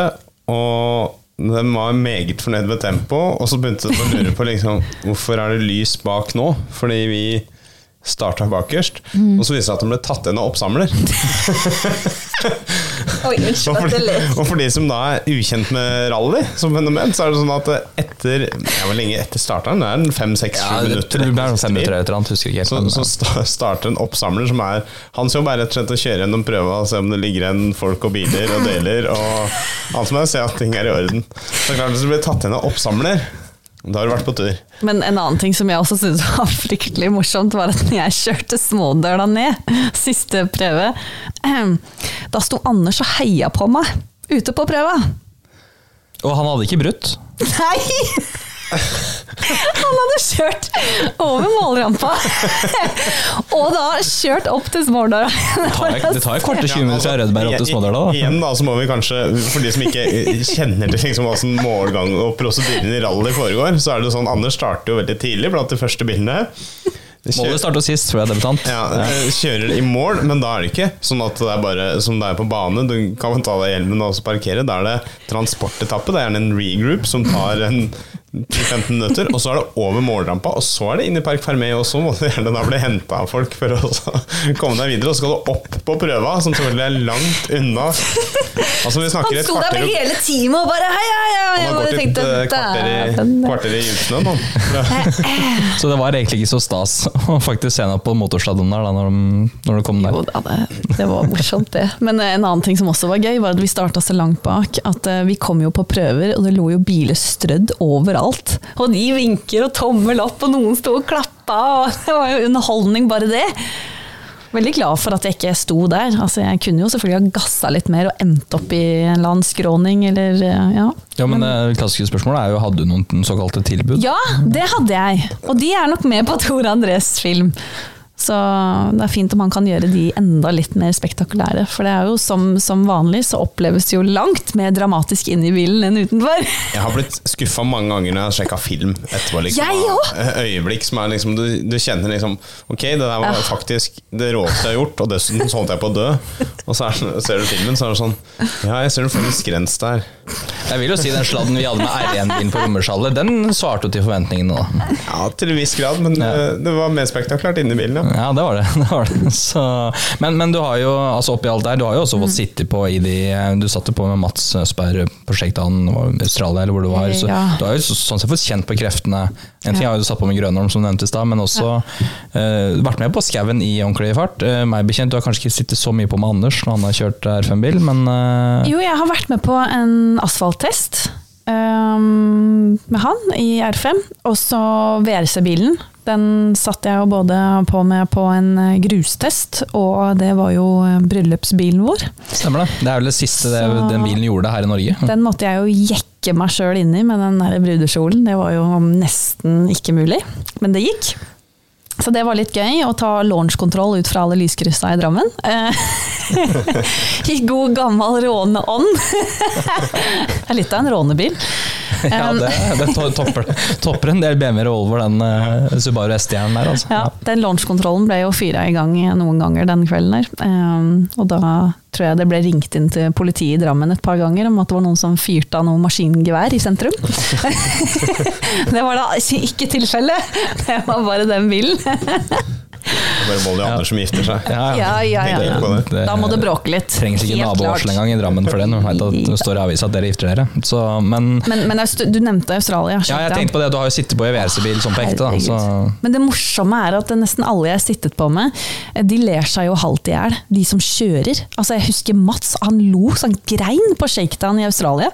og de var meget fornøyd med tempoet, og så begynte de å lure på liksom, hvorfor er det lys bak nå? Fordi vi starta bakerst, og så viser det seg at de ble tatt igjen av oppsamler. [LAUGHS] Oi, unnskyld Og for, de, og for de som da er ukjent med rally som fenomen, så er det sånn at etter ja, hvor lenge etter starteren? Det er fem, seks, Ja, minutter. det blir fem minutter etter annet, husker ikke helt. Så, men, så starter en oppsamler som er Hans jobb er rett og slett å kjøre gjennom prøva og se om det ligger igjen folk og biler og deler. Og alt som er, se at ting er i orden. Så klart Hvis det blir tatt igjen av oppsamler, da har du vært på tur. Men en annen ting som jeg også syntes [LAUGHS] var fryktelig morsomt, var at når jeg kjørte smådøla ned, [LAUGHS] siste prøve, da sto Anders og heia på meg ute på prøva. og han hadde ikke brutt. [LAUGHS] Nei! [LAUGHS] Han hadde kjørt over målrampa, [LAUGHS] og da kjørt opp til smådøla. Det tar, det tar et [LAUGHS] kvarter 20 minutter fra Rødberg opp til da. Igjen da, så må vi kanskje, for de som ikke kjenner til liksom hvordan målgang og prosedyren i rally foregår, så er det sånn Anders starter jo veldig tidlig blant de første bilene. Målet starter sist før jeg er debutant. Ja, eh, kjører i mål, men da er det ikke sånn at det er bare som det er på bane. Du kan ta deg hjelmen og også parkere. Da er det transportetappe. Det er gjerne en regroup som tar en 10-15 minutter, og så er det over målrampa, og så er det inn i Park Fermé, og så må du gjerne da bli henta av folk for å [LAUGHS] komme deg videre. Og så skal du opp på prøva, som selvfølgelig er langt unna. Altså, vi snakker Han sto der med hele teamet og bare hei, hei, hei. Han har gått et eh, kvarter i, kvarter i djupsnøen, han. Så det var egentlig ikke så stas å faktisk se henne på motorstadionet der da når de, når de kom Jo der. da, det, det var morsomt det. Men eh, en annen ting som også var gøy, var at vi starta så langt bak at eh, vi kom jo på prøver, og det lå jo biler strødd overalt. Og de vinker og tommel opp, og noen sto og klappa, og [LAUGHS] det var jo underholdning bare det. Veldig glad for at jeg ikke sto der. Altså, jeg kunne jo selvfølgelig ha gassa litt mer og endt opp i en eller annen skråning, eller eh, ja. Ja, men det klassiske spørsmålet er jo hadde du noen såkalte tilbud. Ja, det hadde jeg. Og de er nok med på Tor Andrés film. Så det er fint om han kan gjøre de enda litt mer spektakulære. For det er jo som, som vanlig så oppleves det jo langt mer dramatisk inne i bilen enn utenfor. Jeg har blitt skuffa mange ganger når jeg har sjekka film etterpå. Liksom, Jeg også! Øyeblikk som er liksom du, du kjenner liksom Ok, det der var Ja. faktisk det råeste jeg har gjort, og dessuten så holdt jeg på å dø. Og så er, ser du filmen, så er det sånn Ja, jeg ser en skrens der. Jeg vil jo si den sladden vi hadde med R1-bilen på Rommersallet, den svarte jo til forventningene. da. Ja, til en viss grad, men Ja. eh, det var mer spektakulært inni bilen. Ja. Ja, det var det. [LAUGHS] det, var det. Så, men, men du har jo altså oppi alt der, du har jo også fått sitte på i de Du satte på med Mats Østberg på Shakedown i Australia, eller hvor du var. Så Ja. Du har jo så- sånn sett fått kjent på kreftene. En ting Ja. har du satt på med Grønholm, som du nevnte i stad, men også eh, vært med på skauen i ordentlig fart. Uh, meg bekjent, du har kanskje ikke sittet så mye på med Anders når han har kjørt R5-bil, men uh, Jo, jeg har vært med på en asfalttest øhm, med han i R5. Og så VRC-bilen. Den satt jeg jo både på med på en eh, grustest, og det var jo eh, bryllupsbilen vår. stemmer det. Det er vel det siste det, den bilen gjorde her i Norge. Den måtte jeg jo jekke meg sjøl i med den der brudekjolen. Det var jo nesten ikke mulig, men det gikk. Så det var litt gøy å ta launchkontroll ut fra alle lyskryssa i Drammen. Eh, [LAUGHS] I god gammel råneånd. [LAUGHS] det er litt av en rånebil. [LAUGHS] Ja, det, det topper, topper en del BMW Revolver, den uh, Subaru S-stjernen der. Altså. Ja, den launchkontrollen ble jo fyra i gang noen ganger den kvelden her. Um, og da tror jeg det ble ringt inn til politiet i Drammen et par ganger om at det var noen som fyrte av noe maskingevær i sentrum. [LAUGHS] [LAUGHS] det var da ikke tilfellet, det var bare den bilen. Det er bare Molly og Anders som gifter seg. Ja, Ja, ja, ja. ja. det. Da må det bråke litt. Trengs ikke nabovarsel engang i Drammen for det. Når man vet at det står i avisa at dere gifter dere. Så, men Men, men du nevnte Australia. ja, jeg tenkte på det, du har jo sittet på i VRC-bil sånn på ekte. Da, så. Men det morsomme er at nesten alle jeg har sittet på med, de ler seg jo halvt i hjel, de som kjører. Altså Jeg husker Mats, han lo sånn grein på shakedown i Australia.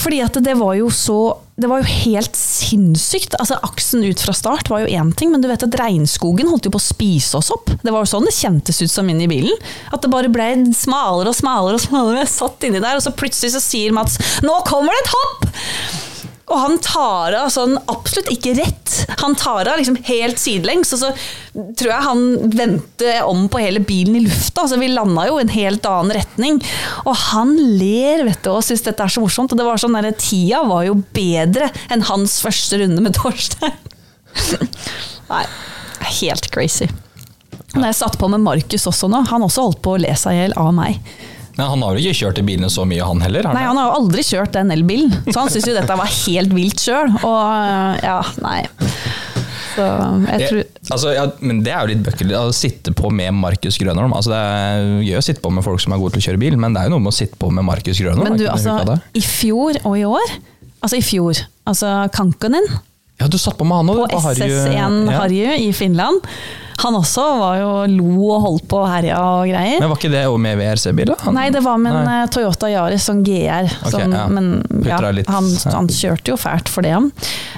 Fordi at det var jo så Det var jo helt sinnssykt. Altså Aksen ut fra start var jo én ting, men du vet at regnskogen holdt jo på å spise oss opp. Det var jo sånn det kjentes ut som inn i bilen. At det bare ble smalere og smalere og smalere. Jeg satt inni der, og så plutselig så sier Mats 'Nå kommer det et hopp!' Og han tar av sånn absolutt ikke rett. Han tar av liksom helt sidelengs, og så tror jeg han vendte om på hele bilen i lufta. Altså, vi landa jo i en helt annen retning. Og han ler vet du, og syns dette er så morsomt. Og det var sånn der, Tida var jo bedre enn hans første runde med Torstein. [LAUGHS] Nei, helt crazy. Da jeg satt på med Markus også nå, han også holdt på å le seg i hjel av meg. Men han har jo ikke kjørt de bilene så mye, han heller? Han Nei, han har jo aldri kjørt den elbilen, så han syns jo dette var helt vilt sjøl. Og ja, nei. Så jeg tror jeg, altså, ja, men det er jo litt bøkkelig å sitte på med Markus Grønholm. Altså, det er gøy å sitte på med folk som er gode til å kjøre bil, men det er jo noe med å sitte på med Markus Grønholm. Men du, altså, i fjor og i år Altså i fjor, altså Kankonen. Ja, du satt på med han på SS1 ja. Harju i Finland. Han også var jo lo og holdt på og herja og greier. Men var ikke det med VRC-bil? Nei, det var med en eh, Toyota Yaris sånn GR. Okay, som, ja. Men ja, han, han kjørte jo fælt for det.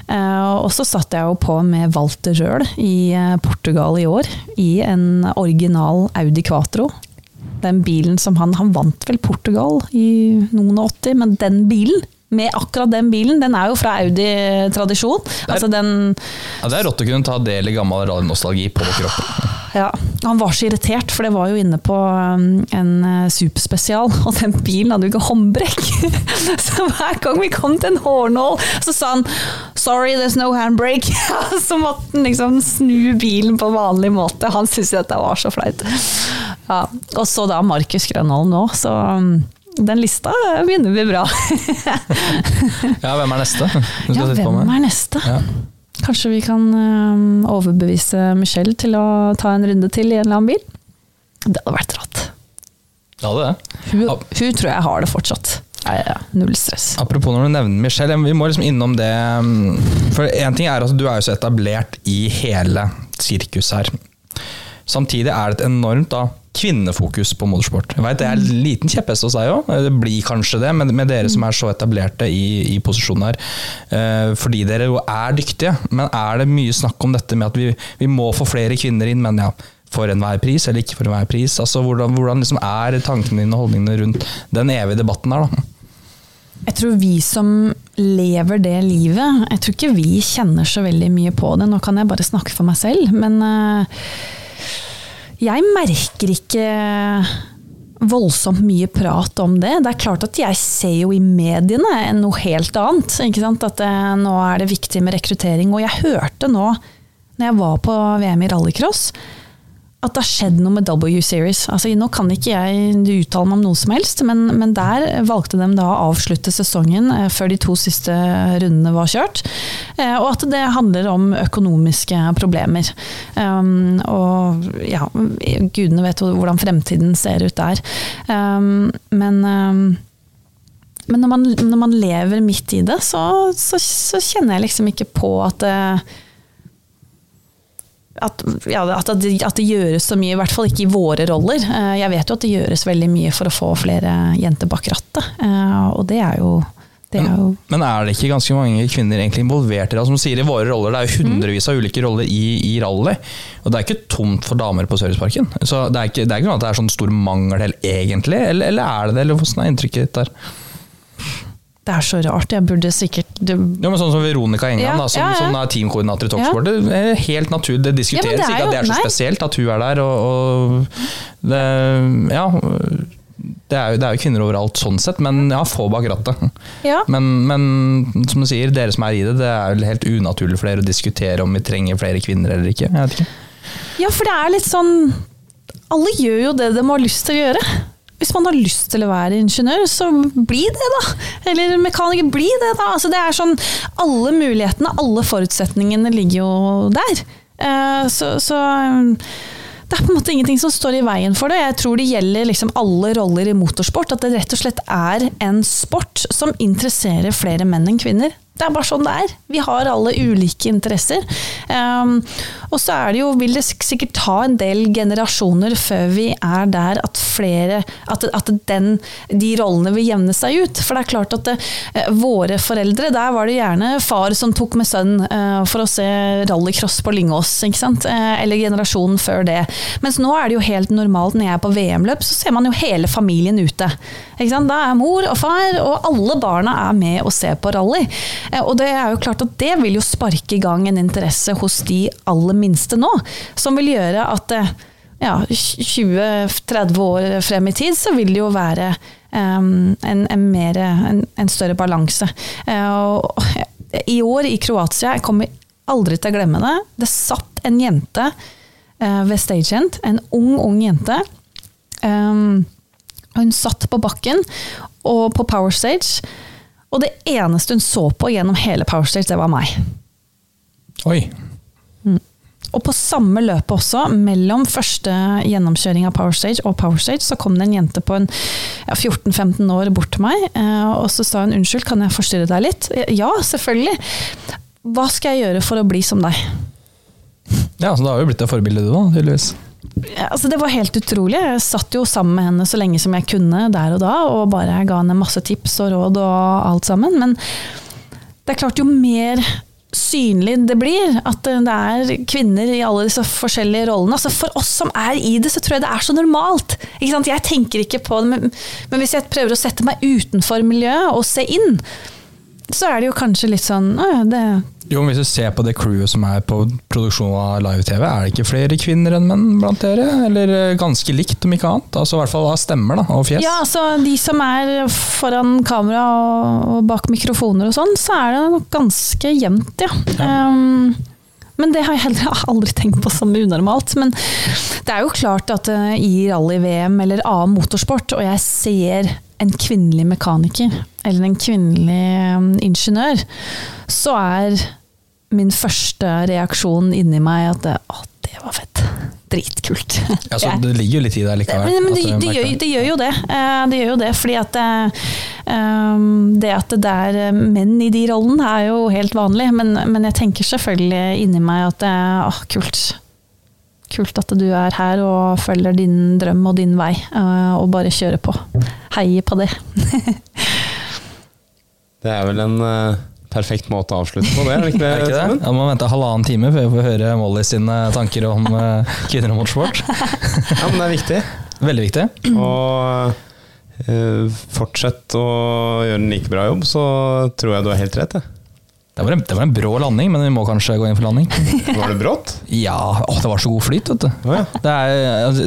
Uh, og så satt jeg jo på med Walter Røhl i uh, Portugal i år, i en original Audi Quatro. Den bilen som han Han vant vel Portugal i noen og 80, men den bilen med akkurat den bilen, den er jo fra Audi-tradisjon. Altså den Ja, det er rått å kunne ta del i gammel radionostalgi på kroppen. Ja, han var så irritert, for det var jo inne på um, en eh, superspesial, [LAUGHS] og den bilen hadde jo ikke håndbrekk. [LAUGHS] så hver gang vi kom til en hårnål, så sa han 'sorry, there's no handbrake'. [LAUGHS] så måtte han liksom snu bilen på vanlig måte. Han syntes dette var så flaut. Ja, og så da Markus Grønholm nå, så um, den lista begynner å bli bra. [LAUGHS] Ja, hvem er neste? Ja, hvem er neste? Ja. Kanskje vi kan um, overbevise Michelle til å ta en runde til i en eller annen bil? Det hadde vært rått. Ja, det det. Hun, hun tror jeg har det fortsatt. Ja, ja. Null stress. Apropos når du nevner Michelle, vi må liksom innom det um, For én ting er at du er jo så etablert i hele sirkuset her. Samtidig er det et enormt da, kvinnefokus på motorsport. Jeg vet, Det er en liten kjepphest hos deg òg, det blir kanskje det, med, med dere som er så etablerte i, i posisjonen her. Eh, fordi dere jo er dyktige. Men er det mye snakk om dette med at vi, vi må få flere kvinner inn, men ja, for enhver pris eller ikke for enhver pris? Altså, Hvordan, hvordan liksom er tankene dine og holdningene rundt den evige debatten der? da? Jeg tror vi som lever det livet, jeg tror ikke vi kjenner så veldig mye på det. Nå kan jeg bare snakke for meg selv, men eh, jeg merker ikke voldsomt mye prat om det. Det er klart at jeg ser jo i mediene noe helt annet. Ikke sant? At det, nå er det viktig med rekruttering. Og jeg hørte nå, når jeg var på VM i rallycross, at det har skjedd noe med W-series. Altså, nå kan ikke jeg uttale meg om noe som helst, men, men der valgte de da å avslutte sesongen eh, før de to siste rundene var kjørt. Eh, og at det handler om økonomiske problemer. Um, og ja, gudene vet hvordan fremtiden ser ut der. Um, men um, men når man, når man, lever midt i det, så, så, så kjenner jeg liksom ikke på at det at, ja, at, det, at, det, gjøres så mye, i hvert fall ikke i våre roller. Eh, jeg vet jo at det gjøres veldig mye for å få flere jenter bak rattet, eh, og det er jo er jo men, er det ikke ganske mange kvinner egentlig involvert i det? Som sier i våre roller, Det er jo hundrevis av ulike roller i, i rally. Og det er ikke tomt for damer på Serviceparken. Så det er ikke, det er ikke noe at det er sånn stor mangel egentlig, eller, eller er det det? Eller hvordan er inntrykket ditt der? Det er så rart. Jeg burde sikkert det... Ja, men Sånn som Veronica Engan, ja, da, som, ja, ja. som, er teamkoordinator i Talksport. Det er helt naturlig. Det diskuteres det ikke at det er så nei. spesielt at hun er der. Og, og det, ja, det er, jo, det er, jo, kvinner overalt sånn sett, men ja, få bak rattet. Men, men, som du sier, dere som er i det, det er vel helt unaturlig for dere å diskutere om vi trenger flere kvinner eller ikke. ikke. Ja, for det er litt sånn Alle gjør jo det de har lyst til å gjøre. Hvis man har lyst til å være ingeniør, så bli det, da! Eller mekaniker, bli det, da! Altså, det er sånn, Alle mulighetene, alle forutsetningene ligger jo der. Uh, så, så um, det er på en måte ingenting som står i veien for det. Jeg tror det gjelder liksom alle roller i motorsport. At det rett og slett er en sport som interesserer flere menn enn kvinner. Det er bare sånn det er. Vi har alle ulike interesser. Um, og så er det jo, vil det sikkert ta en del generasjoner før vi er der at flere At, at den, de rollene vil jevne seg ut. For det er klart at det, uh, våre foreldre, der var det gjerne far som tok med sønn uh, for å se rallycross på Lyngås, ikke sant. Uh, eller generasjonen før det. Mens nå er det jo helt normalt når jeg er på VM-løp, så ser man jo hele familien ute. Ikke sant? Da er mor og far og alle barna er med og ser på rally. Eh, og det er jo klart at det vil jo sparke i gang en interesse hos de aller minste nå, som vil gjøre at eh, ja, 20-30 år frem i tid, så vil det jo være um, en, en, mer, en, en, større balanse. Uh, I år i Kroatia, jeg kommer aldri til å glemme det, det satt en jente uh, ved stagehand, en ung, ung jente. Um, hun satt på bakken og på Power Stage og det eneste hun så på gjennom hele Powerstage, det var meg. Oi. Mm. Og på samme løpet også, mellom første gjennomkjøring av Powerstage og Powerstage, så kom det en jente på en ja, 14-15 år bort til meg, eh, og så sa hun unnskyld, kan jeg forstyrre deg litt? Ja, selvfølgelig. Hva skal jeg gjøre for å bli som deg? Ja, så da har jo blitt et forbilde du da, tydeligvis. Altså, det var helt utrolig. Jeg satt jo sammen med henne så lenge som jeg kunne der og da, og bare ga henne masse tips og råd og alt sammen. Men det er klart, jo mer synlig det blir, at det er kvinner i alle disse forskjellige rollene. Altså for oss som er i det, så tror jeg det er så normalt. Jeg tenker ikke på det, men, men hvis jeg prøver å sette meg utenfor miljøet og se inn, så er det jo kanskje litt sånn Å ja, det, jo, men Hvis du ser på det crewet som er på produksjon av live-TV, er det ikke flere kvinner enn menn blant dere? Eller eh, ganske likt, om ikke annet? Altså I hvert fall av stemmer da, og fjes? Ja, altså De som er foran kamera og bak mikrofoner og sånn, så er det nok ganske jevnt, ja. ja. Um, men det har jeg heller [LAUGHS] aldri tenkt på som unormalt. Men det er jo klart at uh, i rally-VM eller annen motorsport, og jeg ser en kvinnelig mekaniker eller en kvinnelig um, ingeniør, så er min første reaksjon inni meg at det, å, det var fett. Dritkult. Ja, så Det ligger jo litt i deg likevel? Men, men det, det, gjør, det, gjør, jo det. Eh, det gjør jo det, fordi at det, um, det at det er eh, menn i de rollene er jo helt vanlig, men, men jeg tenker selvfølgelig inni meg at det, å, kult. Kult at du er her og følger din drøm og din vei, eh, og bare kjører på. Heier på det. [LAUGHS] det er vel en perfekt måte å avslutte på det, er det ikke det? er ikke det? Ja, man venter halvannen time før vi får høre Molly sine tanker om uh, kvinner og motorsport. [LAUGHS] ja, men det er viktig. Veldig viktig. Og uh, fortsett å gjøre en like bra jobb, så tror jeg du har helt rett. Jeg. Det var, en, det var, en, brå landing, men vi må kanskje gå inn for landing. [LAUGHS] Var det brått? Ja, å, det var så god flyt. vet du. Oh, ja. det er, altså,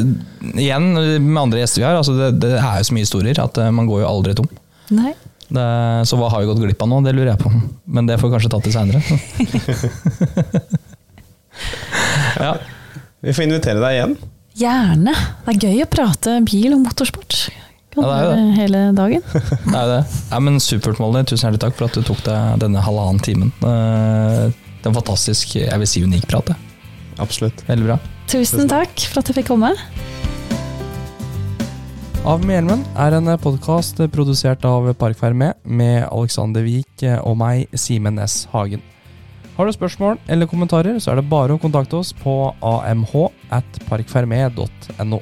igjen, med andre gjester vi har, altså, det, det, er jo så mye historier at uh, man går jo aldri tom. Nei. Det, så hva har vi gått glipp av nå? Det lurer jeg på. Men det får vi kanskje tatt til seinere. [LAUGHS] ja. Vi får invitere deg igjen. Gjerne. Det er gøy å prate bil og motorsport. Kan Ja, det er jo det. Hele dagen. [LAUGHS] Det er det. Ja, men Supert, Molly. Tusen hjertelig takk for at du tok deg denne halvannen timen. Eh, Det er en fantastisk, jeg vil si unik prat. Absolutt. Veldig bra. Tusen takk for at jeg fikk komme. Av med hjelmen er en podkast produsert av Parkferme med Alexander Wiik og meg, Simen S. Hagen. Har du spørsmål eller kommentarer, så er det bare å kontakte oss på amh at parkferme.no.